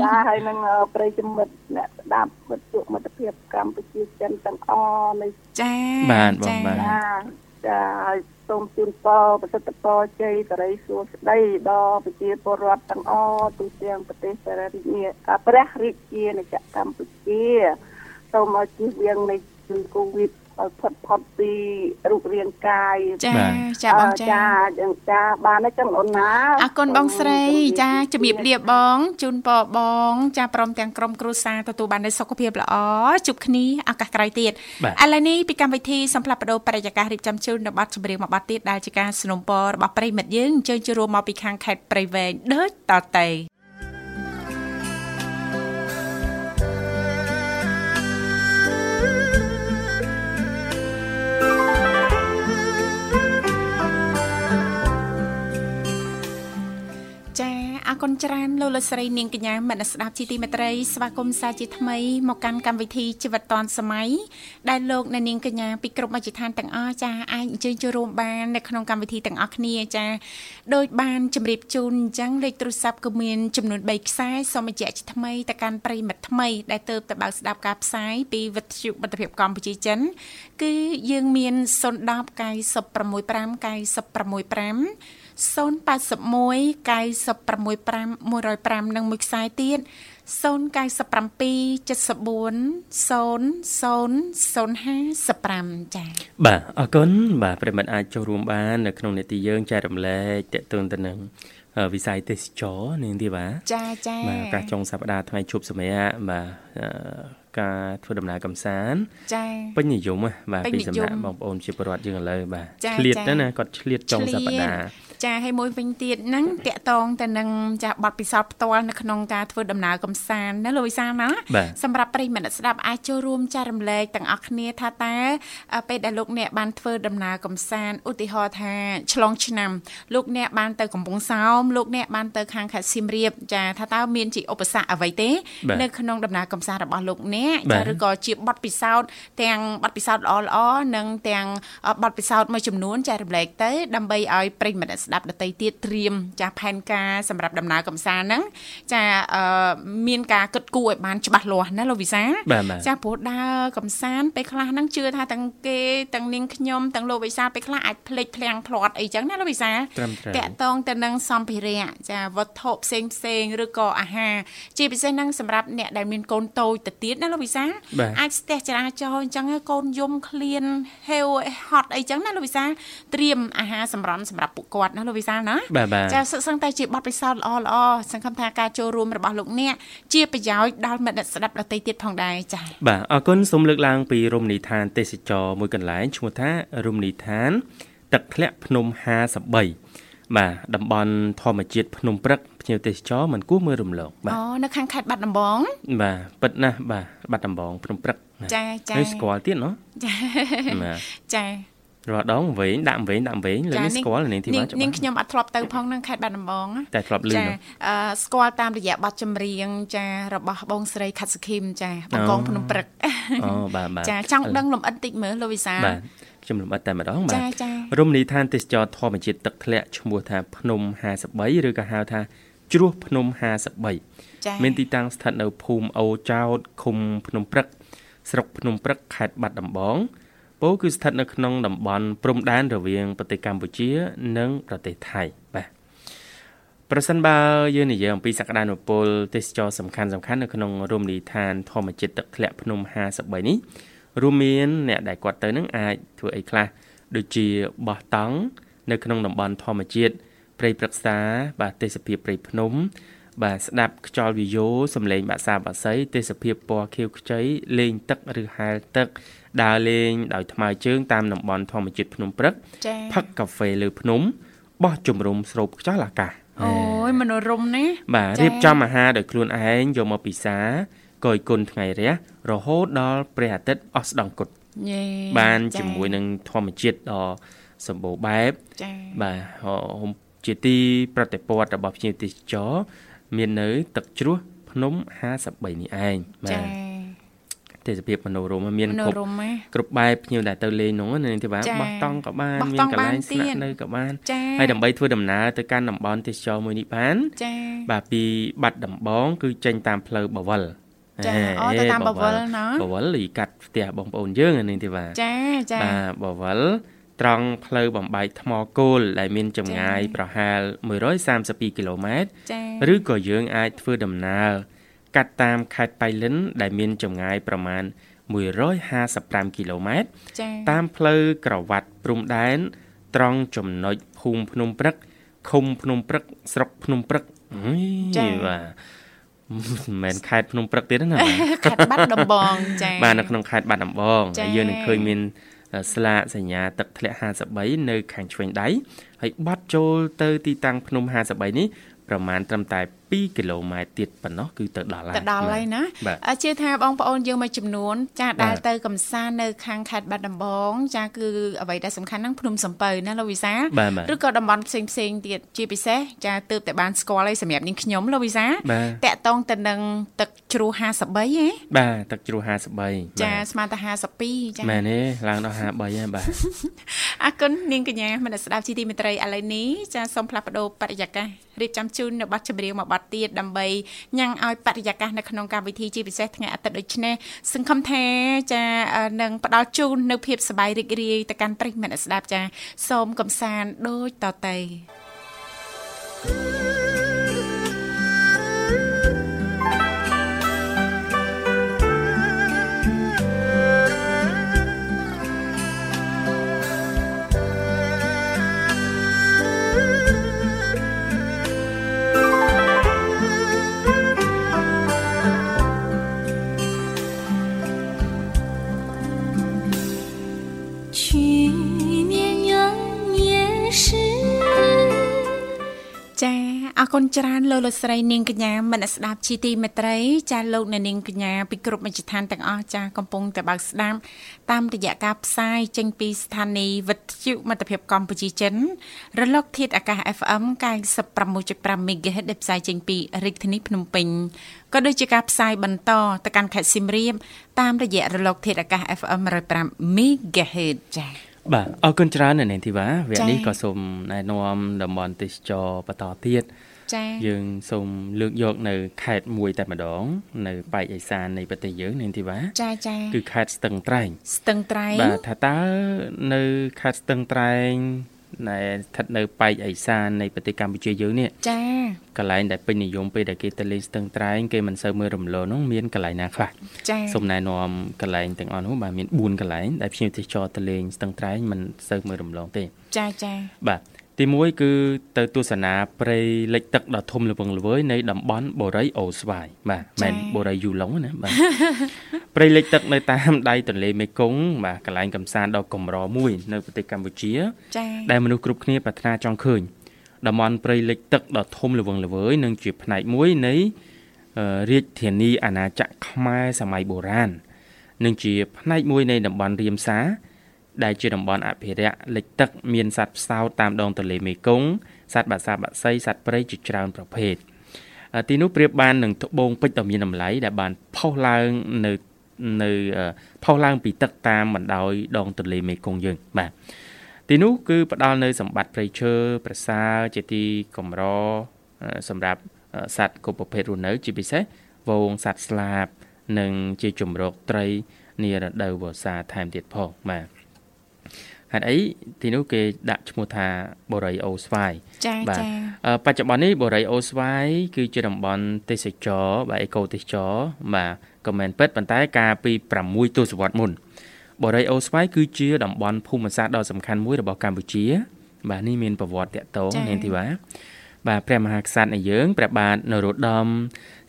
E: ចាហើយនឹងប្រិយមិត្តអ្នកស្ដាប់មិត្តជក់មិត្តភាពកម្ពុជាចិនទាំងអស់នៃ
A: ចា
B: បាទបងបាទ
E: ចាហើយ សូមជូនពរប្រសិទ្ធពរជ័យសិរីសួស្តីដល់ប្រជាពលរដ្ឋទាំងអស់ទូទាំងប្រទេសសរាជញាព្រះរាជាណាចក្រកម្ពុជាសូមឲ្យជៀសវាងនៃជំងឺ Covid ឲ្យផុតផុតពីរូបរាងកាយ
A: ចា
B: បាទ
A: ចាបងចា
E: ចាចឹងចាបានហើយចឹងអូនណា
A: អរគុណបងស្រីចាជំរាបលាបងជូនពរបង ចាព្រមទាំងក្រុមគ្រួសារទទួលបាននូវសុខភាពល្អជួបគ្នាឱកាសក្រោយទៀត
B: បាទ
A: ឥឡូវនេះពីកម្មវិធីសំផ្លាប់បដោបរិយាកាសរៀបចំជូននៅប័ណ្ណចម្រៀងមួយប័ណ្ណទៀតដែលជាការสนับสนุนរបស់ប្រិមិត្តយើងអញ្ជើញចូលរួមមកពីខាងខេត្តព្រៃវែងដូចតទៅ ចាអរគុណច្រើនលោកលោកស្រីនាងកញ្ញាមនស្ដាប់ជីទីមេត្រីស្វាគមន៍សាជាថ្មីមកកាន់កម្មវិធីជីវិតឌွန်សម័យដែលលោកអ្នកនាងកញ្ញាពីគ្រប់មជ្ឈដ្ឋានទាំងអស់ចាអាចអញ្ជើញចូលរួមបាននៅក្នុងកម្មវិធីទាំងអស់គ្នាចាដោយបានជម្រាបជូនអញ្ចឹងលេខទូរស័ព្ទក៏មានចំនួន3ខ្សែសូមបញ្ជាក់ជាថ្មីទៅកាន់ប្រិយមិត្តថ្មីដែលទៅទៅបើកស្ដាប់ការផ្សាយពីវិទ្យុមិត្តភាពកម្ពុជាចិន គឺយើងមាន010 965 965 081 965 105និងមួយខ្សែទៀត097 74 0055ចា៎
B: បាទអរគុណបាទប្រិមត្តអាចចូលរួមបាននៅក្នុងនេតិយើងចែករំលែកតេតឹងទៅនឹងអឺវិស័យទេសចរនេះទីបាទ
A: ចាចា
B: បាទឱកាសចុងសប្តាហ៍ថ្ងៃជប់សម្រាប់បាទអឺការធ្វើដំណើរកំសាន្ត
A: ចា
B: ពេញនិយមហ៎បាទ
A: ពេញ
B: ពី
A: និយម
B: សំណាក់បងប្អូនជាពលរដ្ឋយើងឥឡូវបាទ
A: ចា
B: ឆ្លៀត
A: ចា
B: ណាស់ណាគាត់ឆ្លៀតចុងសប្តាហ៍
A: ចាហើយមួយវិញទៀតហ្នឹងតកតងទៅនឹងចាប័ណ្ណពិសោធន៍ផ្ទាល់នៅក្នុងការធ្វើដំណើរកំសាន្តណាលោកវិសាលណា
B: បាទ
A: សម្រាប់ប្រិយមិត្តស្ដាប់អាចចូលរួមចែករំលែកទាំងអស់គ្នាថាតើអ่าពេលដែលលោកអ្នកបានធ្វើដំណើរកំសាន្តឧទាហរណ៍ថាឆ្លងឆ្នាំលោកអ្នកបានទៅកំពង់សោមលោកអ្នកបានទៅខាងខេត្តសៀមរាបចាថាតើមានជាឧបសគ្គអ្វីទេ
B: បាទ
A: នៅក្នុងដំណើរកំសាន្តរបស់លោកអ្នក
B: បា
A: ចា
B: ទ
A: ឬក៏ជាប័ណ្ណពិសោធន៍ទាំងប័ណ្ណពិសោធន៍ល្អៗនិងទាំងអ่าប័ណ្ណពិសោធន៍មួយចំនួនចែករំលែកទៅដើម្បីឲ្យប្រិយមិត្តអ្នកស្ដាប់ដទៃទៀតត្រៀមចាផែនការសម្រាប់ដំណើរកំសាន្តហ្នឹងចាអឺមានការគិតគូរឲ្យបានច្បាស់លាស់ណាលោកវិសា
B: បាទបាទ
A: ចាព្រោះដើរកំសាន្តពេលខ្លះហ្នឹងជឿថាទាំងគេទាំងនាងខ្ញុំទាំងលោកវិសាពេលខ្លះអាចភ្លេចភ្លាំងភ្លាត់អីចឹងណាលោកវិសា
B: ត្រឹមត្រូវ
A: តាក់តងទៅនឹងសម្ភារៈចាវត្ថុផ្សេងផ្សេងៗឬក៏អាហារជាពិសេសហ្នឹងសម្រាប់អ្នកដែលមានកូនតូចទៅទៀតណាលោកវិសា
B: បាទ
A: អាចស្ទះចរាចរណ៍អញ្ចឹងកូនយំឃ្លានហេវហត់អីចឹងណាលោកវិសាត្រៀមអាហារសម្រន់សម្រាប់ពួកគាត់ណាលោកវិសាណា
B: បាទបាទ
A: ចាសិស្សឹងតែជាបទពិសោធន៍ល្អល្អសង្ឃឹមថាការចូលរួមរបស់លោកអ្នកជាប្រយោជន៍ដល់មិត្តអ្នកស្ដាប់ដទៃទៀតផងដែរចា៎
B: បាទអរគុណសូមលើកឡើងពីរមណីយដ្ឋានទេសចរមួយកន្លែងឈ្មោះថារមណីយដ្ឋាន ទឹកធ្លាក់ភ្នំ53បាទតំបន់ធម្មជាតិភ្នំព្រឹកភ្ញៀវទេសចរមិនគួរមើលរំលងបាទ
A: អូនៅខាងខេត្តបាត់ដំបង
B: បាទពិតណាស់បាទបាត់ដំបងភ្នំព្រឹកបាទ
A: ចាចា
B: ហើយស្គាល់ទៀតណោះ
A: ចា
B: បាទ
A: ចា
B: រាល់ដងវែងដាក់វែងដាក់វែងលើនេះស្គាល់នាងធីវ៉ា
A: នាង
B: ច្បាស់
A: នាងខ្ញុំអត់ធ្លាប់ទៅផងនឹងខេត្តបាត់ដំបងណា
B: តែធ្លាប់លឺ
A: ចា
B: នោះ
A: អឺស្គាល់តាមរយៈបទចម្រៀងចារបស់បងស្រីខាត់សុខីមចាបងកងភ្នំព្រឹក
B: អូបាទបាទ
A: ចាចង់ដឹងលំអិតតិចមើលលោកវិសាល
B: បាទខ្ញុំលំអិតតែម្ដងបាទ
A: ចាចា
B: រមណីយដ្ឋានទេសចរធម្មជាតិទឹកធ្លាក់ឈ្មោះថាភ្នំ53ឬក៏ហៅថាជ្រោះភ្នំ53
A: ចា
B: មានទីតាំងស្ថិតនៅភូមិអូចោតឃុំភ្នំព្រឹកស្រុកភ្នំព្រឹកខេត្តបាត់ដំបង ពោលគឺស្ថិតនៅក្នុងតំបន់ព្រំដែនរវាងប្រទេសកម្ពុជា និងប្រទេសថៃបាទប្រសិនបើយើងនិយាយអំពីសក្តានុពលទេសចរសំខាន់សំខាន់នៅក្នុងរមណីយដ្ឋានធម្មជាតិទឹកធ្លាក់ភ្នំ53នេះរួមមានអ្នកដែលគាត់ទៅនឹងអាចធ្វើអីខ្លះដូចជាបោះតង់នៅក្នុងតំបន់ធម្មជាតិព្រៃព្រឹក្សាបាទទេសភាពព្រៃភ្នំ បាទស្ដាប់ខ្យល់វាយោសំឡេងបាក់សាបាក់សីទេសភាពពណ៌ខៀវខ្ចីលេងទឹកឬហែលទឹកដើរលេងដោយថ្មើរជើងតាមតំបន់ធម្មជាតិភ្នំព្រឹក
A: ចា
B: ផឹកកាហ្វេលើភ្នំបោះជំរុំស្រូបខ្យល់អាកាស
A: អូយមនោរម្យណា
B: បាទ
A: ចា៎
B: រៀបចំអាហារដោយខ្លួនឯងយកមកពិសាកយគុណថ្ងៃរះរហូតដល់ព្រះអាទិត្យអស់ស្ដង់គុត
A: យេ
B: បាន
A: ចា
B: ជាមួយនឹងធម្មជាតិដ៏សម្បូរបែប
A: ចា
B: បាទហមជាទីប្រតិព័ទ្ធរបស់ភ្ញៀវទេសចរ មាននៅ ទឹកជ្រោះភ្នំ53នេះឯងបា
A: ចា
B: ទទេសភាពមនោរម្យមាន
A: មនោ
B: គ្រប់
A: រម្យណា
B: គ្រប់បែបភ្ញៀវដែលទៅលេងនោះណានាងទេបាទ
A: ចា៎
B: បោះតង់ក៏បាន
A: បោះ
B: មាន
A: តង់
B: កន្លែង
A: បាន
B: ស្នាក់
A: ទៀត
B: នៅក៏បាន
A: ចា
B: ហើយដើម្បីធ្វើដំណើរទៅកាន់តំបន់ទេសចរមួយនេះបាន
A: ចា
B: បាទពីបាត់ដំបង គឺចេញតាមផ្លូវបវល
A: ចា
B: ហេ
A: អូទៅតាមបវលណា
B: បវលលីកាត់ផ្ទះបងប្អូនយើងអានាងទេបាទ
A: ចាចា
B: បាទបវល ត្រង់ផ្លូវបំបែកថ្មគោលដែលមានចម្ងាយ
A: ចា៎
B: ប្រហែល132គីឡូម៉ែត្រ
A: ចា
B: ឬក៏យើងអាចធ្វើដំណើរកាត់តាមខេត្តបៃលិន ដែលមានចម្ងាយប្រមាណ155គីឡូម៉ែត្រ
A: ចា៎
B: តាមផ្លូវក្រវ៉ាត់ព្រំដែន ត្រង់ចំណុចភូមិភ្នំព្រឹកឃុំភ្នំព្រឹកស្រុកភ្នំព្រឹកអុយ
A: ចា៎
B: បាទមិនមែនខេត្តភ្នំព្រឹកទៀតទេណាបាទ
A: ខេត្តបាត់ដំបងចា៎
B: បាទនៅក្នុងខេត្តបាត់ដំបង
A: ចា៎
B: ហើយយើងនឹងឃើញមាន ស្លាកសញ្ញាទឹកធ្លាក់53នៅខាងឆ្វេងដៃហើយបត់ចូលទៅទីតាំងភ្នំ53នេះប្រមាណត្រឹមតែ2គីឡូម៉ែត្រទៀតប៉ុណ្ណោះគឺទៅដល់ហើយ
A: ទៅដល់ហើយណា
B: បាទ
A: អឺជឿថាបងប្អូនយើងមួយចំនួន ចាដែល
B: បាទ
A: ទៅកំសាន្តនៅខាងខេត្តបាត់ដំបង ចាគឺអ្វីដែលសំខាន់ហ្នឹងភ្នំសំពៅណាលោកវិសា
B: បាទបាទ
A: ឬក៏តំបន់ផ្សេងផ្សេងៗទៀតជាពិសេសចាទើបតែបានស្គាល់ហើយសម្រាប់នាងខ្ញុំលោកវិសា
B: បាទ
A: តាក់តងទៅនឹងទឹកជ្រោះ53ហ៎
B: បាទទឹកជ្រោះ53
A: ចា
B: បាទ
A: ស្មើតែ52ចា
B: មែនទេឡើងដល់53ហើយបាទ
A: អរគុណនាងកញ្ញាមនស្សស្ដាប់ជីទីមេត្រីឥឡូវនេះចាសូមផ្លាស់ប្ដូរបរិយាកាសរៀបចំជូននៅប័ណ្ណចម្រៀងមួយប័ណ្ណទៀតដើម្បីញ៉ាំងឲ្យបរិយាកាសនៅក្នុងកម្មវិធីជាពិសេសថ្ងៃអាទិត្យដូចនេះសង្ឃឹមថាចាអឺនឹងផ្ដល់ជូននៅភាពសប្បាយរីករាយទៅកាន់ប្រិយមិត្តអ្នកស្ដាប់ចាសូមកំសាន្តដូចតទៅ
D: 去
A: ច្រើនលោកលោកស្រីនាងកញ្ញាមនស្សស្ដាប់ជីទីមេត្រីចាលោកអ្នកនាងកញ្ញាពីគ្រប់មជ្ឈដ្ឋានទាំងអស់ចាកំពុងតែបើកស្ដាប់តាមរយៈការផ្សាយចេញពីស្ថានីយ៍វិទ្យុមិត្តភាពកម្ពុជាចិនរលកធាតុអាកាស FM 96.5 MHz ដែលផ្សាយចេញពីរាជធានីភ្នំពេញក៏ដូចជាការផ្សាយបន្តទៅកាន់ខេត្តសៀមរាបតាមរយៈរលកធាតុអាកាស FM 105 MHz ចា
B: បាទអរគុណច្រើននៅនាងធីវ៉ាវគ្គ
A: ចា៎
B: នេះក៏សូមណែនាំតំបន់ទេសចរបន្តទៀត
A: ចា
B: យើងសូមលើកយកនៅខេត្តមួយតែម្ដង នៅប៉ែកឦសាននៃប្រទេសយើងនាងធីវ៉ា
A: ចាចា
B: គឺខេត្តស្ទឹងត្រែង
A: ស្ទឹងត្រែង
B: បាទថាតើនៅខេត្តស្ទឹងត្រែងណែស្ថិតនៅប៉ែកឦសាននៃប្រទេសកម្ពុជាយើងនេះ
A: ចា
B: កន្លែងដែលពេញនិយមពេលដែលគេទៅលេងស្ទឹងត្រែងគេមិនសូវមើលរំលងនោះមានកន្លែងណាខ្លះ
A: ចា
B: សូមណែនាំកន្លែងទាំងអស់នោះបាទមាន4កន្លែងដែលភ្ញៀវទេសចរទៅលេងស្ទឹងត្រែងមិនសូវមើលរំលងទេ
A: ចាចា
B: បាទ ទី1គឺទៅទស្សនាព្រៃលិចទឹកដ៏ធំល្វឹងល្វើយនៃតំបន់បូរីអូស្វាយបាទមិនមែនបូរីយូឡុងទេណាបាទព្រៃលិចទឹកនៅតាមដៃទន្លេមេគង្គបាទកន្លែងកំសាន្តដ៏កម្រមួយ នៅប្រទេសកម្ពុជា
A: ចា
B: ដែលមនុស្សគ្រប់គ្នាប្រាថ្នាចង់ឃើញតំបន់ព្រៃលិចទឹកដ៏ធំល្វឹងល្វើយនឹងជាផ្នែកមួយនៃអឺរាជធានីអាណាចក្រខ្មែរសម័យបុរាណនឹងជាផ្នែកមួយនៃតំបន់រៀមសា ដែលជាតំបន់អភិរក្សលិចទឹកមានសត្វផ្សោតតាមដងទន្លេមេគង្គសត្វបក្សាបក្សីសត្វព្រៃជាច្រើនប្រភេទអឺទីនោះប្រៀបបាននឹងត្បូងពេជ្រដ៏មានតម្លៃដែលបានផុសឡើងនៅនៅអឺផុសឡើងពីទឹកតាមបណ្ដោយដងទន្លេមេគង្គយើងបាទទីនោះគឺផ្ដល់នៅសម្បត្តិព្រៃឈើប្រសើរជាទីកម្រអឺសម្រាប់អឺសត្វគ្រប់ប្រភេទរស់នៅ ជាពិសេសហ្វូងសត្វស្លាប និងជាជំរកត្រីនារដូវវស្សាថែមទៀតផងបាទ ហេតុអីទីនោះគេដាក់ឈ្មោះថាបូរីអូស្វាយ
A: ចា
B: បាទ
A: ចា
B: អឺបច្ចុប្បន្ននេះបូរីអូស្វាយគឺជាតំបន់ទេសចរណ៍បាទអេកូទេសចរណ៍បាទក៏មែនពិតប៉ុន្តែកាលពី6ទសវត្សរ៍មុនបូរីអូស្វាយគឺជាតំបន់ភូមិសាស្ត្រដ៏សំខាន់មួយរបស់កម្ពុជា បាទនេះមានប្រវត្តិតាក់ទងនាងធីវ៉ា បាទព្រះមហាក្សត្រនៃយើងព្រះបាទនរោត្តម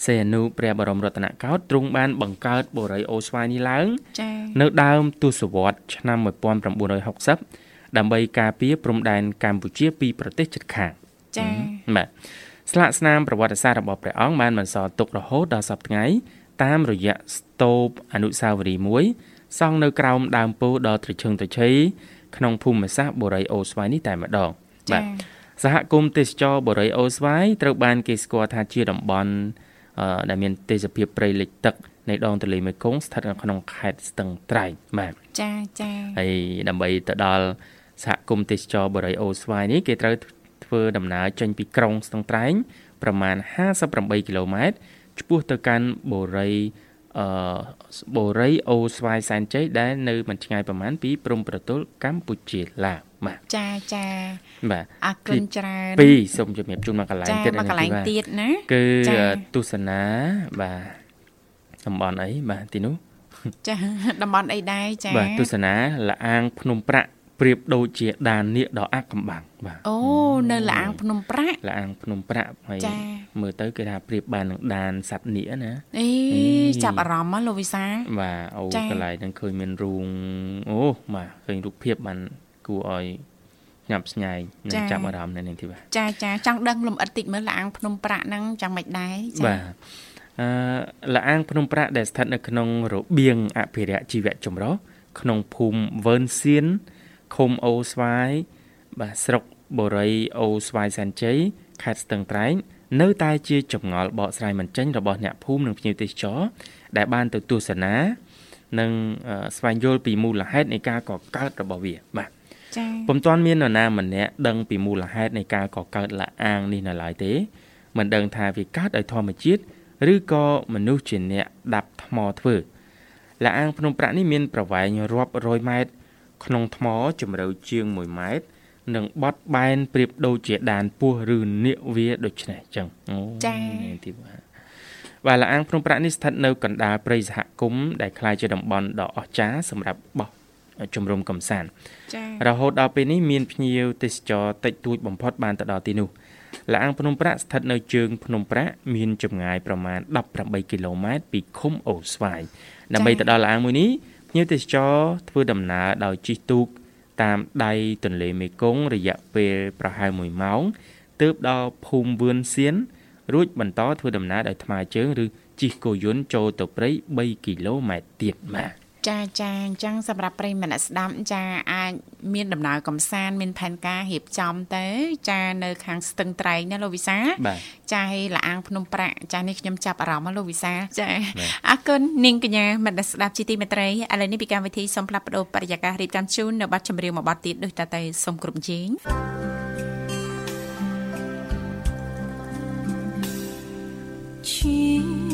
B: សីហនុព្រះបរមរតនកោដ្ឋទ្រង់បានបង្កើតបូរីអូស្វាយនេះឡើង
A: ចា
B: នៅដើមទសវត្សរ៍ឆ្នាំ1960ដើម្បីការពារព្រំដែនកម្ពុជាពីប្រទេសជិតខាង
A: ចា
B: បាទស្លាកស្នាមប្រវត្តិសាស្ត្ររបស់ព្រះអង្គបានបន្សល់ទុករហូតដល់សប្តាហ៍ថ្ងៃតាមរយៈស្ទូបអនុស្សាវរីយ៍មួយសង់នៅក្រោមដើមពោធិ៍ដ៏ត្រឈឹងត្រឈៃក្នុងភូមិសាស្ត្របូរីអូស្វាយនេះតែម្ដង
A: ចា
B: សហគមន៍ទេសចរបូរីអូស្វាយត្រូវបានគេស្គាល់ថាជាតំបន់អឺដែលមានទេសភាពព្រៃលិចទឹកនៃដងទន្លេមេគង្គស្ថិតនៅក្នុងខេត្តស្ទឹងត្រែងបាទ
A: ចាចា
B: ហើយដើម្បីទៅដល់សហគមន៍ទេសចរបូរីអូស្វាយនេះគេត្រូវធ្វើដំណើរចេញពីក្រុងស្ទឹងត្រែងប្រមាណ58គីឡូម៉ែត្រឆ្ពោះទៅកាន់បូរី អឺបូរីអូស្វាយសែនជ័យដែលនៅមិនឆ្ងាយប្រមាណពីព្រំប្រទល់កម្ពុជាឡាវបាទ
A: ចាចា
B: បាទ
A: អរគុណច្រើន
B: ពីរសូមជំរាបជូនមកកន្លែង
A: ចា
B: ទៀត
A: មកកន្លែងទៀតណា
B: គឺ
A: ចា៎
B: ទស្សនាបាទតំបន់អីបាទទីនោះ
A: ចាតំបន់អីដែរចា
B: បាទទស្សនាលអាង ភ្នំប្រាក់ ប្រៀបដូចជាដាននាគដ៏អាក់កំបាំងបាទ
A: អូនៅលាងភ្នំប្រាក់
B: លអាងភ្នំប្រាក់ហើយ
A: ចា៎
B: មើលទៅគេថាប្រៀបបាននឹងដានសត្វនាគណា
A: អេ
B: អេ
A: ចាប់អារម្មណ៍ហ៎លោកវិសា
B: បាទអូ
A: ចា៎
B: កន្លែងហ្នឹងឃើញមានរូងអូបាទឃើញរូបភាពបានគួរឲ្យញ៉ាប់ស្ញែងនិងចាប់អារម្មណ៍នៅនេះទីបាទ
A: ចាចាចង់ដឹងលំអិតតិចមើលលាងភ្នំប្រាក់ហ្នឹងចាំមិនដែរចា
B: បាទអឺលអាងភ្នំប្រាក់ដែលស្ថិតនៅក្នុងរបៀងអភិរក្សជីវៈចម្រុះក្នុងភូមិវើនសៀន ឃុំអូស្វាយបាទស្រុកបូរីអូស្វាយសែនជ័យខេត្តស្ទឹងត្រែងនៅតែជាចម្ងល់បកស្រាយមិនចេញរបស់អ្នកភូមិនិងភ្ញៀវទេសចរដែលបានទៅទស្សនា និងអឺស្វែងយល់ពីមូលហេតុនៃការកកើតរបស់វាបាទ
A: ចា
B: ពុំទាន់មាននរណាម្នាក់ដឹងពីមូលហេតុនៃការកកើតលាអាងនេះនៅឡើយទេមិនដឹងថាវាកើតដោយធម្មជាតិឬក៏មនុស្សជាអ្នកដាប់ថ្មធ្វើលាអាងភ្នំប្រាក់នេះមានប្រវែងរាប់រយម៉ែត្រ ក្នុងថ្មជម្រៅជាង1ម៉ែត្រនិងបត់បែនប្រៀបដូចជាដានពស់ឬនាគវាដូចនេះចឹងអូនេះទីបាទបាទលាអាងភ្នំប្រាក់នេះស្ថិតនៅកណ្ដាលព្រៃសហគមន៍ដែលក្លាយជាតំបន់ដ៏អស្ចារ្យសម្រាប់បោះជំរំកំសាន្ត
A: ចា
B: រហូតដល់ពេលនេះមានភ្ញៀវទេសចរតិចតួចបំផុតបានទៅដល់ទីនោះលាងភ្នំប្រាក់ស្ថិតនៅជើងភ្នំប្រាក់មានចម្ងាយប្រមាណ18គីឡូម៉ែត្រពីឃុំអូស្វាយដើម្បីទៅដល់លាងមួយនេះ ភ្ញៀវទេសចរធ្វើដំណើរដោយជិះទូកតាមដៃទន្លេមេគង្គរយៈពេលប្រហែល1ម៉ោងទើបដល់ភូមិវឿនសៀនរួចបន្តធ្វើដំណើរដោយថ្មើរជើងឬជិះគោយន្តចូលទៅព្រៃ3គីឡូម៉ែត្រទៀតបាទ
A: ចាចាអញ្ចឹងសម្រាប់ប្រិយមិត្តអ្នកស្ដាប់ចាអាចមានដំណើរកំសាន្តមានផែនការរៀបចំទៅចានៅខាងស្ទឹងត្រែងណាលោកវិសា
B: បាទ
A: ចាឲ្យលាងភ្នំប្រាក់ចានេះខ្ញុំចាប់អារម្មណ៍ហ៎លោកវិសាចា
B: បាទ
A: អរគុណនាងកញ្ញាមិត្តអ្នកស្ដាប់ជីទីមេត្រីឥឡូវនេះពីកម្មវិធីសូមផ្លាប់បដោបរិយាកាសរៀបចំជូននៅប័ណ្ណចម្រៀងមួយប័ណ្ណទៀតដូចតទៅសូមគ្រប់ជេង
F: 去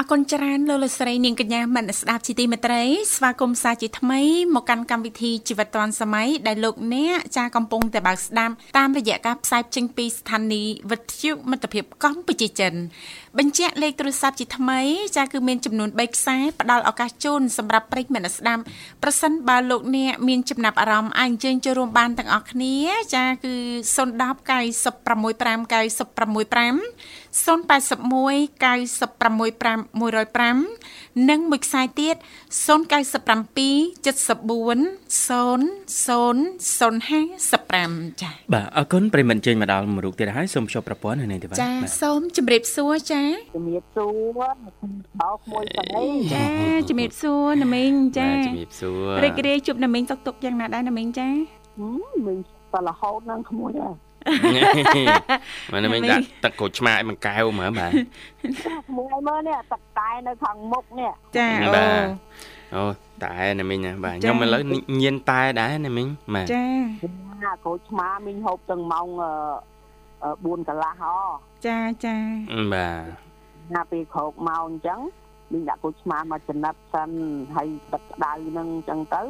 A: អរគុណច្រើនលោកលោកស្រីនាងកញ្ញាមនស្សស្ដាប់ជីទីមេត្រីស្វាគមន៍សាជាថ្មីមកកាន់កម្មវិធីជីវិតឌွန်សម័យដែលលោកអ្នកចាកំពុងតែបើកស្ដាប់តាមរយៈការផ្សាយចេញពីស្ថានីយ៍វិទ្យុមិត្តភាពកម្ពុជាចិនបញ្ជាក់លេខទូរស័ព្ទជាថ្មីចាគឺមានចំនួន3ខ្សែផ្ដល់ឱកាសជូនសម្រាប់ប្រិយមិត្តអ្នកស្ដាប់ប្រសិនបើលោកអ្នកមានចំណាប់អារម្មណ៍អាចអញ្ជើញចូលរួមបានទាំងអស់គ្នាចាគឺ010 965 965 081 965 105និងមួយខ្សែទៀត097 74 0055ចា
B: បាទអរគុណប្រិយមិត្តជើញមកដល់មួយរូបទៀតហើយសូមជួបប្រព័ន្ធនៅនេះទេបាទ
A: ចា
B: បាទ
A: សូមជម្រាបសួរចា
G: ជំរាបសួរបោកមួយស្អី
A: ចាជំរាបសួរណាមីងចា
B: បាទជំរាបសួរ
A: រីករាយជួបណាមីងតុកតុកយ៉ាងណាដែរណាមីងចា
G: មិនតរហូតនឹងក្មួយដែរ
B: មកនេះដាក់ទឹកក្រូចឆ្មាឲ្យមួយកែវមើលបាទ
G: ក្មួយមើលនេះទឹកតែនៅខាងមុខនេះ
A: ចាអូ
B: បាទអូតែណាមីងណាបាទ
A: ចា
B: ខ្ញុំឥឡូវញៀនតែដែរណាមីងបាទ
A: ចា
G: ណាក្រូចឆ្មាមីងហូបទាំងម៉ោងអឺ4កន្លះហ៎
A: ចាចា
B: បាទ
G: ណាពេលក្រោកមកអញ្ចឹងមីងដាក់ក្រូចឆ្មាមកចំណិតសិនហើយទឹកក្តៅហ្នឹងអញ្ចឹងទៅ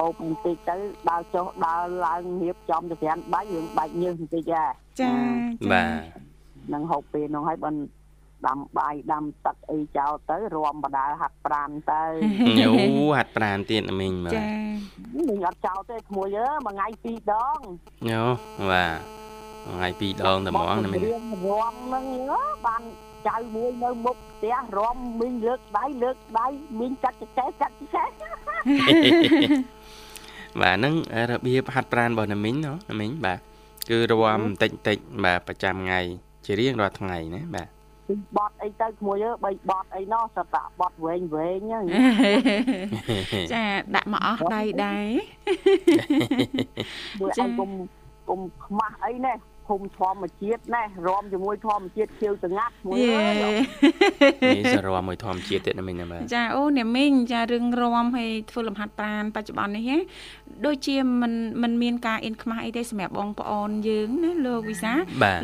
G: ហូបបន្តិចទៅដើរចុះដើរឡើងរៀបចំទៅប្រានបាច់រឿងបាច់ញើសបន្តិចហ៎
A: ចា
B: បាទ
G: នឹងហូបពេលនោះហើយបានដាំបាយដាំទឹកអីចោលទៅរំបដាលហាត់ប្រានទៅ
B: ញូហាត់ប្រានទៀតណាមីងបាទ
A: ចា
G: មីងអត់ចោលទេក្មួយអើមួយថ្ងៃពីរដង
B: ញូបាទថ្ងៃពីរដងតែហ្មងណាមីង
G: រៀងរំហ្នឹងអើបានចៅមួយនៅមុខផ្ទះរំមីងលើកដៃលើកដៃមីងចាត់ចកេះចាត់ចកេះ
B: បាទហ្នឹងរបៀបហាត់ប្រានរបស់ណាមីងណាណាមីងបាទគឺរំបន្តិចបន្តិចបាទប្រចាំថ្ងៃជារៀងរាល់ថ្ងៃណាបាទ
G: ពីបត់អីទៅក្មួយអើបីបត់អីណោះសតៈបត់វែងវែងហ្នឹង
A: ចាដាក់មកអស់ដៃដែរ
G: មួយ
A: ចា៎
G: ឲ្យកុំកុំខ្មាស់អីណែ ភូមិធម្មជាតិណែរំជាមួយធម្មជាតិខៀវស្ងាត់មួយអើយ
B: នេះសរំមួយធម្មជាតិទៀតណាមិញណាបាទ
A: ចាអូអ្នកមីងចារឿងរំហើយធ្វើលំហាត់ប្រាណបច្ចុប្បន្ននេះហ៎ដូចជាមិនមិនមានការអៀនខ្មាស់អីទេសម្រាប់បងប្អូនយើងណាលោកវិសា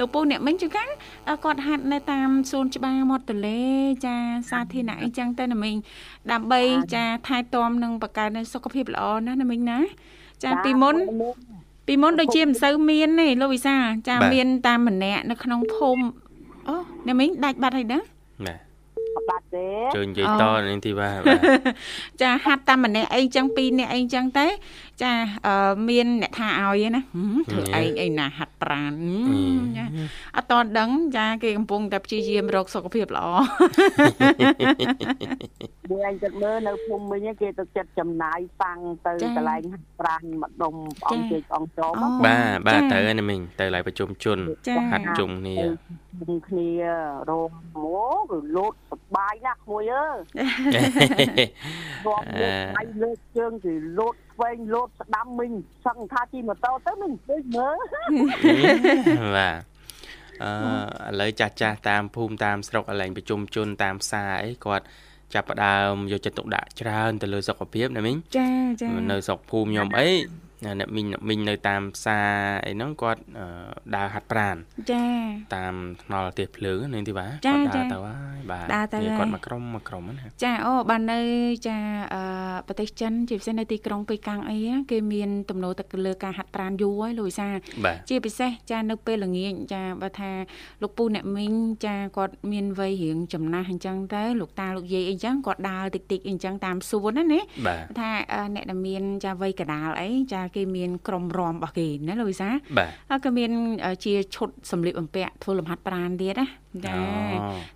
A: លោកពូអ្នកមីងជួនកាលគាត់ហាត់នៅតាមសួនច្បារមាត់ទន្លេចាសាធារណៈអីចឹងទៅណាមីងដើម្បីចាថែទាំនិងបង្កើនសុខភាពល្អណាណាមីងណាចាពីមុន ពីមុនដូចជាមិនសូវមានទេលោកវិសា ចា
B: បាទ
A: មានតាមម្នាក់នៅក្នុងភូមិអូអ្នកមីងដាច់បាត់ហើយណា
B: បាទ
G: អត់ បាត់ទេ
B: ជួយនិយាយ
A: អូ
B: តនឹងទីបាទបាទ
A: ចាហាត់តាមម្នាក់អីចឹងពីរនាក់អីចឹងទៅចាអឺមានអ្នកថាឲ្យឯណាហឹមធ្វើឯងអីណាហាត់ប្រាណហឹមចាអត់តន់ដឹងចាគេកំពុងតែព្យាយាមរកសុខភាពល្អ
G: មួយអញគិតមើលនៅភូមិមិញគេទៅចិត្តចំណាយប៉ាំងទៅ
A: ចា៎
G: កន្លែងហាត់ប្រាណម្ដុំព្រះអង្គ
A: ចា៎
G: ជ័យព្រះអង្គចោម
A: អូ
B: បាទបាទ
A: ចា
B: ទៅហើយណាមិញទៅឡើយប្រជុំជន
A: ចា៎
B: ហាត់ជុំគ្នា
G: ជុំគ្នារោមអូគឺលោតសប្បាយណាស់ក្មួយអើយរួមលើកដៃលើកជើងគឺលោតឆ្វេងលោតស្ដាំមិញសឹងថាជិះម៉ូតូទៅមិនដូចមើល
B: បាទអឺឥឡូវចាស់ចាស់តាមភូមិតាមស្រុកកន្លែងប្រជុំជនតាមផ្សារអីគាត់ចាប់ផ្ដើមយកចិត្តទុកដាក់ច្រើនទៅលើសុខភាពណាមិញ
A: ចាចា
B: នៅស្រុកភូមិខ្ញុំអី អ្នកមីងអ្នកមីងនៅតាមផ្សារអីហ្នឹងគាត់អឺដើរហាត់ប្រាណ
A: ចា
B: តាមថ្នល់ផ្ទះភ្លើងនឹងទីបាទ
A: ចា
B: គាត់ដើរ
A: ចា
B: ទៅហើយបាទ
A: ដើរទៅ
B: និយាយ
A: ហើយ
B: គាត់មកក្រុមមកក្រុមណា
A: ចាអូបាននៅចាអឺប្រទេសចិនជាពិសេសនៅទីក្រុងប៉េកាំងអីណាគេមានទំនោរទៅលើការហាត់ប្រាណយូរហើយលោកវិសា
B: បាទ
A: ជាពិសេសចានៅពេលល្ងាចចាបើថាលោកពូអ្នកមីងចាគាត់មានវ័យរៀងចំណាស់អញ្ចឹងទៅលោកតាលោកយាយអីចឹងគាត់ដើរតិចតិចៗអីចឹងតាមសួនណាណា
B: បាទ
A: ថាអឺអ្នកដែលមានចាវ័យកដាលអីចាគេមានក្រុមរំរបស់គេណាលោកវិសា
B: បាទ
A: ហើយក៏មានអឺជាឈុតសម្លៀកបំពាក់ធ្វើលំហាត់ប្រាណទៀតណាចា
B: អូ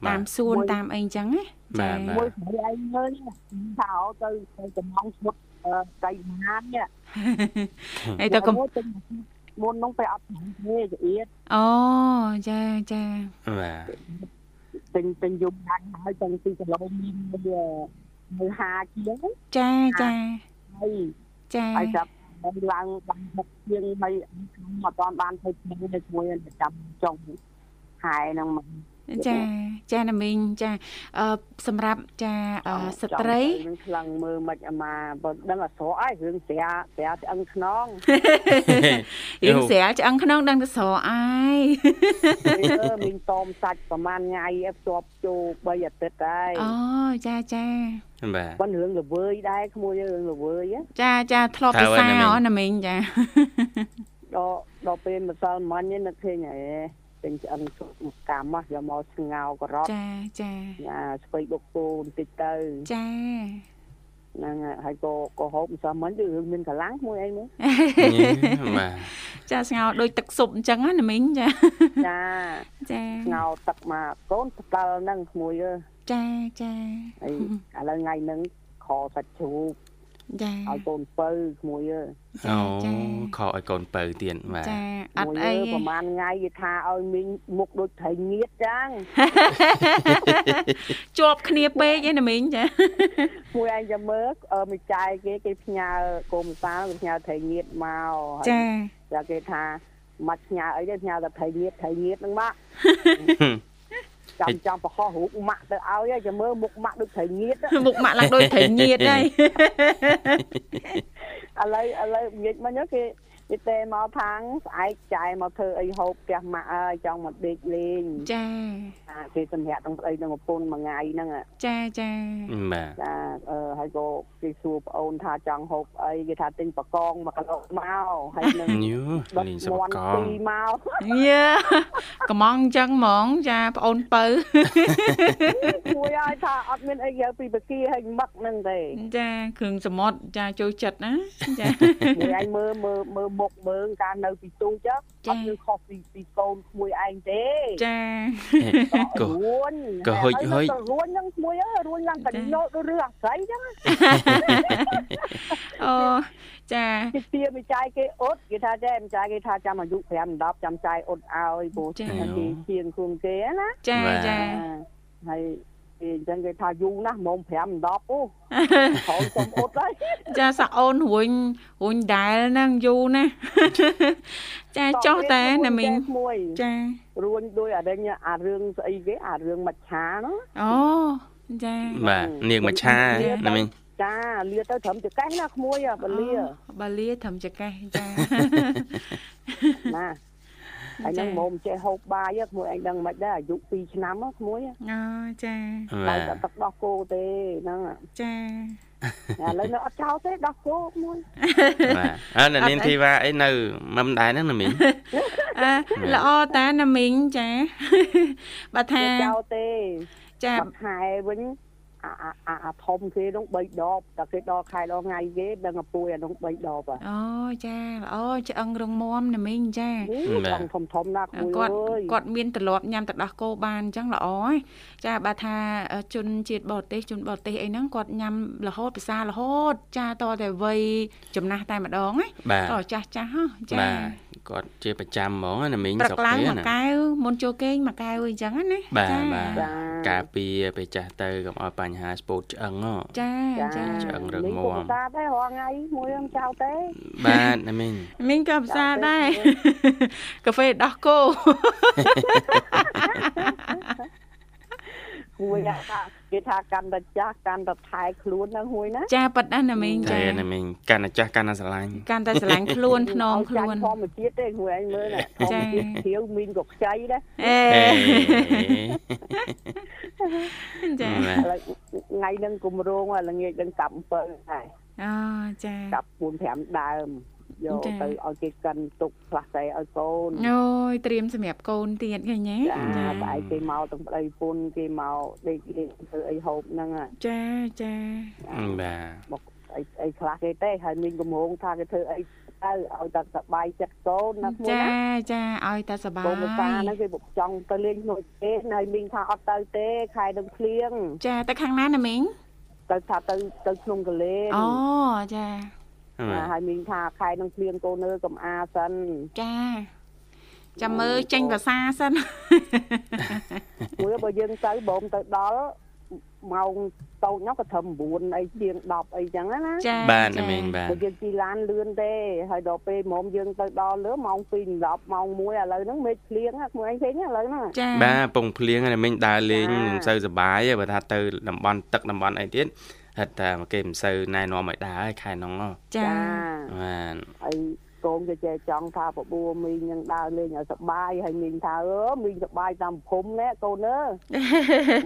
B: បាទ
A: តាមសួនតាមអីចឹងណា
B: បាទបាទ
G: មួយស្រីឯងមើលថាអោទៅទៅកំងឈុតអឺដៃណាននេះ
A: ហើយទៅកំ
G: ទៅមុននោះទៅអត់ខាងទេចៀត
A: អូចាចា
B: បាទ
G: ទិញទិញយំដាច់ហើយទាំងពីគីឡូមានវាមើលហាជាង
A: ចាចា
G: ហើយ
A: ចា
G: ហើយចាប់ ដល់ឡើងបានមុខជាងហើយខ្ញុំអត់ទាន់បានធ្វើគ្នានៅជាមួយប្រចាំចុងហែហ្នឹងមក
A: ចាចាណាមីងចាអឺសម្រាប់ចាអឺស្ត្រី
G: នឹងខ្លាំងមើលមិនអាម៉ាបើដឹងអត់ស្រកអីរឿងស្រាស្រាឆ្អឹងខ្នង
A: រៀងស្រាលឆ្អឹងក្នុងដឹងទៅស្រកអាយ
G: អឺមីងតមសាច់ប្រហែលថ្ងៃឯងភ្ជាប់ចូល3អាទិត្យហើយ
A: អូចាចា
B: បាទ
G: ប៉ុន្តែរឿងល្វើយដែរក្មួយរឿងល្វើយ
A: ចាចាធ្លាប់ពិសាអូណាមីងចា
G: ដល់ដល់ពេលម្សិលមិញនេះនឹកឃើញហ៎ ពេញឆ្អឹងជក់មកកម្មមកយកមកស្ងោករត់
A: ចាចា
G: អាស្ពៃបុកគោបន្តិចទៅ
A: ចា
G: ហ្នឹងហើយហើយក៏ក៏ហូបម្សិលមិញគឺរឿងមានកម្លាំងមួយអីមើល
B: បាទ
A: ចាស្ងោរដូចទឹកស៊ុបអញ្ចឹងណាមីងចា
G: ចា
A: ចា
G: ស្ងោទឹកមកកូនស្ដាល់ហ្នឹងក្មួយអើយ
A: ចាចា
G: ហើយឥឡូវថ្ងៃហ្នឹងខសាច់ជ្រូក
A: ចា
G: ឲ្យកូនពៅក្មួយអើយ
A: ចា
B: អូ
A: ចា
B: ខកឲ្យកូនបើទៀតបាទ
A: ចាអត់
G: មួយ
A: អី
G: ប្រហែលថ្ងៃគេថាឲ្យមីងមុខដូចត្រីងៀតចឹង
A: ជាប់គ្នាពេកឯណាមីងចា
G: មួយឯងចាំមើលអឺមីចាយគេគេផ្ញើកូនសាលគេផ្ញើត្រីងៀតមកហើយ
A: ចា
G: ចាគេថាមកផ្ញើអីទេផ្ញើតែត្រីងៀតត្រីងៀតហ្នឹងមក ចាំចាំប្រខុសរូបម៉ាក់ទៅឲ្យហើយចាំមើលមុខម៉ាក់ដូចត្រីងៀត
A: មុខម៉ាក់ឡើងដូចត្រីញៀតហើយ
G: ឥឡូវឥឡូវនិយាយមិញហ្នឹងគេគេទេមកថាងស្អែកចាយមកធ្វើអីហូបផ្ទះម៉ាក់អើយចង់មកដេកលេង
A: ចា
G: អាគេសម្រាប់ទាំងស្អីទាំងប្រពន្ធមួយថ្ងៃហ្នឹងអា
A: ចាចា
B: បាទ
G: ចាអឺហើយក៏គេសួរប្អូនថាចង់ហូបអីគេថាទិញបកង1គីឡូមកហើយនឹង
B: ញូ
G: ដុត
B: លេងសប
G: មាន់
B: ក
G: ពី
B: ង
G: រមក
A: យើកំងអញ្ចឹងហ្មងចាប្អូនបើ
G: ជួយឲ្យថាអត់មានអីយកពីបកាឲ្យមឹកហ្នឹងទេ
A: ចាគ្រឿងសមុទ្រចាចូលចិត្តណាចា
G: មួយឯងមើលមើលមើលមុខមើលការនៅពីទូច
A: ចា
G: អត់មានខុសពីពីកូនក្មួយឯងទេ
A: ចា
B: ក៏
G: រួញ
B: ក៏ហុចហុច
G: ទៅរួញហ្នឹងក្មួយអើយរួញឡើងកញ្ញោដូចរឿងអាស្រ័យចឹង
A: អូចា
G: គេទាមីចាយគេអត់គេថាចេះមីចាយគេថាចាំអាយុ5 10ចាំចាយអត់ឲ្យព្រោះ
A: ចា៎
G: គេជាងខ្លួនគេណា
A: ចាចា
G: ហើយ អញ្ចឹងគេថាយូរណាស់មុំ5 10អូហើយសុំអត់ហើយ
A: ចាសាក់អូនរួញរួញដែលហ្នឹងយូរណាស់ចាចុះតែណាមីង
G: មួយ
A: ចា
G: រួញដោយអារញអារឿងស្អីគេអារឿងមច្ឆាណា
A: អូចា
B: បាទនាងមច្ឆាណាមីង
G: ចាលាទៅត្រឹមចកេះណាក្មួយអាបលា
A: បាលាត្រឹមចកេះចា
G: ណា ហើយនឹងមុំចេះហូបបាយក្មួយឯងដឹងមិនដែរអាយុ2ឆ្នាំក្មួយ
A: អូចា
G: តែ
B: បាទ
G: តែទឹកដោះគោទេហ្នឹង
A: ចា
G: ឥឡូវនៅអត់ចោលទេដោះគោក្មួយ
B: បាទអើនៅនាងធីវ៉ាអីនៅមិនដែរហ្នឹងណាមីង
A: អើល្អតាណាមីងចាបើថា
G: ចោលទេ
A: ចា
G: បាត់ខែវិញ អាអាអាអាធំគេនោះ3ដបតែគេដល់ខែដល់ថ្ងៃគេដឹងអាពួយអានោះ3ដបហ៎
A: អូចាល្អឆ្អឹងរងមមណាមីងចា
G: ធំធំធំណាស់មួយ
A: គាត់
G: អើយ
A: គាត់មានទ្រលាប់ញ៉ាំទឹកដោះគោបានអញ្ចឹងល្អហើយចាបើថាជនជាតិបរទេសជនបរទេសអីហ្នឹងគាត់ញ៉ាំរហូតភាសារហូត ចាតតែវ័យចំណាស់តែម្ដងណា
B: បាទ
A: តចាស់ចាស់ហ៎ចា
B: បាទគាត់ជាប្រចាំហ្មងណាមីង
A: ព្រឹ
B: ស្រុ
A: ក
B: ក
A: ឡើង
B: គេ
A: មួ
B: ណា
A: យកែវមុនចូលគេងមួយកែវអីចឹងណា
B: បាទ
A: ចា
B: បាទ
G: ចា
B: ការពារពេលចាស់ទៅកុំឲ្យបញ្ហាស្ពោតឆ្អឹងហ៎
A: ចាចា
B: ឆ្អឹងរឹង
G: នេះ
B: មាំ
G: គុំសាទេរាល់ថ្ងៃមួយខ្ញុំចោលទេ
B: បាទណាមីង
A: មីងក៏ភាសាដែរកាហ្វេដោះគោ
G: មួយថា គេថាកាន់តែចាស់កាន់តែថែខ្លួនហ្នឹងមួយណា
A: ចាប៉ិតណាស់ណាមីង
B: តែ
A: ចា
B: ណាមីងកាន់តែចាស់កាន់តែស្រឡាញ់
A: កាន់តែស្រឡាញ់ខ្លួនធ្នម
G: ឲ្យ
A: ខ្លួន
G: ចាញ់ធម្មជាតិទេមួយឯងមើលណាធ
A: ចា
G: ម្មជាតិធៀវមីនក៏ខ្ចីដែរ
A: អេ
B: អេ
A: ចា
B: បាទ
G: ឥឡូវថ្ងៃហ្នឹងគម្រោងឲ្យល្ងាចនឹងកាប់អំពើដែរ
A: អូចា
G: កាប់4 5ដើម យក
A: ចា
G: ទៅឲ្យគេកិនទុកផ្លាស់តែឲ្យកូន
A: អូយត្រៀមសម្រាប់កូនទៀតឃើញទេ
G: ចាតែឯងគេមកទាំងប្តីពុនគេមកដេកលេងធ្វើអីហូបហ្នឹងហ่ะ
A: ចាចា
B: បាទ
G: មកអីអីខ្លះគេទេហើយមានកំហងថាគេធ្វើអីទៅឲ្យតែសប្បាយចិត្តកូនណាមួយ
A: ចា
G: ណា
A: ចាឲ្យតែសប្បាយ
G: បងម្សាហ្នឹងគេបុកចង់ទៅលេងក្នុងទេហើយមីងថាអត់ទៅទេខែនឹងភ្លៀង
A: ចាទៅខាងណាណាមីង
G: ទៅថាទៅទៅក្នុងកលេង
A: អូចា
G: ណា ហើយមីងថាខែនឹងភ្លៀងកូននៅកំអាសិន
A: ចាចាំមើលចេញភាសាសិន
G: មួយបើយើងទៅបងទៅដល់ម៉ោងតូចនោះក៏ត្រឹម9អីជាង10អីចឹងណា
A: ចា
B: បាទ
A: ចា
B: ណាមីងបាទ
G: បើយើងជិះឡានលឿនទេហើយដល់ពេលមុំយើងទៅដល់លើម៉ោង2:10ម៉ោង1ឥឡូវហ្នឹងមេឃភ្លៀងហ្នឹងមួយឯងឃើញឥឡូវហ្នឹង
A: ចា
B: បាទពងភ្លៀងណាមីងដើរលេង
G: ចា
B: មិនសូវសុបាយទេបើថាទៅតំបន់ទឹកតំបន់អីទៀត ហិតថាគេមិនសូវណែនាំឲ្យដើរហើយខែហ្នឹងហ៎
A: ចា
B: បាទ
G: ហើយកូនគេចេះចង់ថាបបួរមីងនឹងដើរលេងឲ្យសប្បាយហើយមីងថាអឺមីងសប្បាយតាមភូមិណែកូនអើ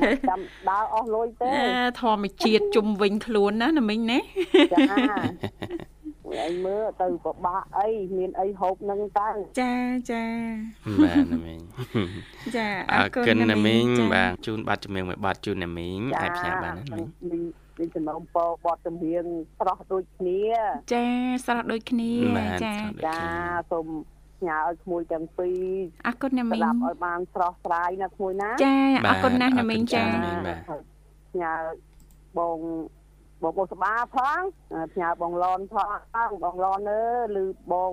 G: មិនចាំដើរអស់លុយទេ
A: អេធម្មជាតិជុំវិញខ្លួនណាណាមីងណា
G: ចាមួយឯងមើលទៅពិបាកអីមានអីហូបនឹងទៅ
A: ចាចា
B: បាទណាមីង
A: ចា
B: អរគុណណាមីង
A: ចា
B: បាទជូនបាត់ជំនឿមួយបាត់ជូនណាមីងអាចផ្ញើបានណាមីង
G: មីងមីងចំណងពោបត់ចម្រៀងស្រស់ដូចគ្នា
A: ចាស្រស់ដូចគ្នា
B: បាទ
A: ចា
B: ស្រស់ដូច
G: ចាសូមផ្ញើឲ្យក្មួយទាំងពីរ
A: អរគុណណាមី
G: ស្ដាប់
A: ង
G: ឲ្យបានស្រស់ស្រាយណាក្មួយណា
A: ចាអរគុណណាស់ណាមីងចា
B: បាទ
G: ផ្ញើបងបងបងសបាផងផ្ញើបងឡនផងបងឡនអើឬបង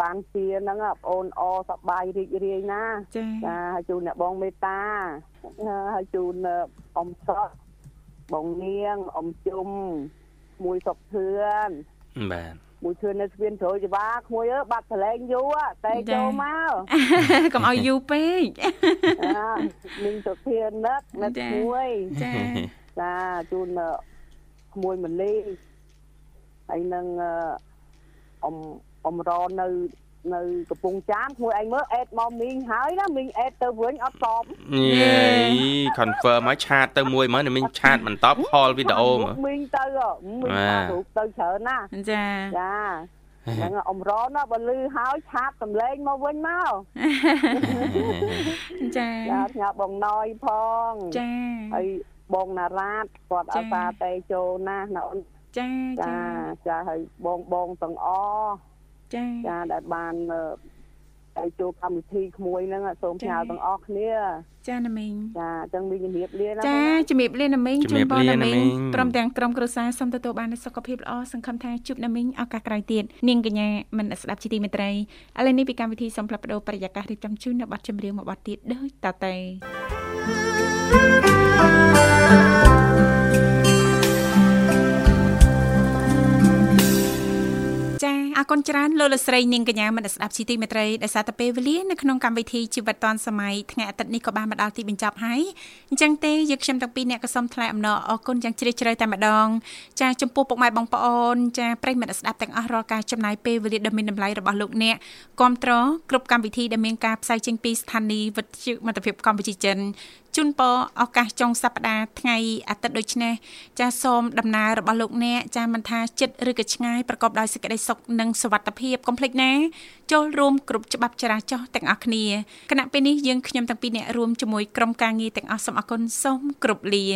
G: បានជាហ្នឹងបងអូនអសប្បាយរីករាយណា
A: ចា
G: ចាហើយជូនអ្នកបងមេត្តាហើយជូនអ៊ំសក់ បងនាងអ៊ំជុំមួយសុកធឿន
B: បាទ
G: មួយធឿននៅស្ពានជ្រោយច្បាក្មួយអើបាត់ប្រឡែងយូរតែចូលមក
A: កុំឲ្យយូរពេក
G: អាមីងសុធាននឹកនឹក
A: ចា
G: មួយ
A: ចា
G: ចាជូនក្មួយមលីហើយនឹងអ៊ំអ៊ំរនៅ នៅកំពង់ចាមក្មួយឯងមើលអេតមកមីងហើយណាមីងអេតទៅវិញអត់តប
B: យេ confirm មកឆាតទៅមួយមើលណាមីងឆាតមិនតប call វីដេអូមើល
G: មីងទៅមីង
B: បាទ
G: ថារូបទៅច្រើនណា
A: ចា
G: ចាហ្នឹងអ៊ំរណាបើលឺហើយឆាតសម្លេងមកវិញមក
A: ចា
G: ចាផ្ញើបងណយផង
A: ចា
G: ហើយបងណារ៉ាតគាត់
A: ចា
G: អាសាតេចូលណាស់ណាអូន
A: ចា
G: ចា
A: ចា
G: ចាហើយបងបងទាំងអស់
A: ចា
G: ចាដែលបានអឺទៅចូលកម្មវិធីក្មួយហ្នឹងសូមផ្ញើទាំងអស់គ្នា
A: ចាណាមីង
G: ចាអញ្ចឹងមានជំរាបលាណា
A: ចាជំរាបលាណាមីង
B: ជំរាបលា
A: ណា
B: ណាមី
A: មីង
B: ង
A: ព្រមទាំងក្រុមគ្រួសារសូមទទួលបាននូវសុខភាពល្អសង្ឃឹមថាជួបណាមីងឱកាសក្រោយទៀតនាងកញ្ញាមិនស្ដាប់ជីទីមេត្រីឥឡូវនេះពីកម្មវិធីសូមផ្លាប់បដោបរិយាកាសរៀបចំជូននៅប័ណ្ណចម្រៀងមួយប័ណ្ណទៀតដូចតទៅ អរគុណច្រើនលោកលស្រីនាងកញ្ញាមនស្ដាប់ជីទីមេត្រីដែលសារតែពេលវេលានៅក្នុងកម្មវិធីជីវិតឌွန်សម័យថ្ងៃអាទិត្យនេះក៏បានមកដល់ទីបញ្ចប់ហើយអញ្ចឹងទេយើងខ្ញុំទាំងពីរអ្នកក៏សូមថ្លែងអំណរអគុណយ៉ាងជ្រាលជ្រៅតែម្ដងចាចំពោះពុកម៉ែបងប្អូនចាប្រិយមិត្តស្ដាប់ទាំងអស់រាល់ការចំណាយពេលវេលាដ៏មានតម្លៃរបស់លោកអ្នកគ្រប់ត្រគ្រប់កម្មវិធីដែលមានការផ្សាយចេញពីស្ថានីយ៍វិទ្យុមិត្តភាពកម្ពុជាចិន ជូនពរឱកាសចុងសប្តាហ៍ថ្ងៃអាទិត្យដូចនេះចាសូមដំណើររបស់លោកអ្នកចាមិនថាចិត្តឬក៏ឆ្ងាយប្រកបដោយសេចក្តីសុខនិងសុវត្ថិភាពកុំភ្លេចណាចូលរួមគ្រប់ច្បាប់ចរាចរណ៍ទាំងអស់គ្នាគណៈពេលនេះយើងខ្ញុំទាំងពីរអ្នករួមជាមួយក្រុមការងារទាំងអស់សូមអគុណសូមគ្រប់លា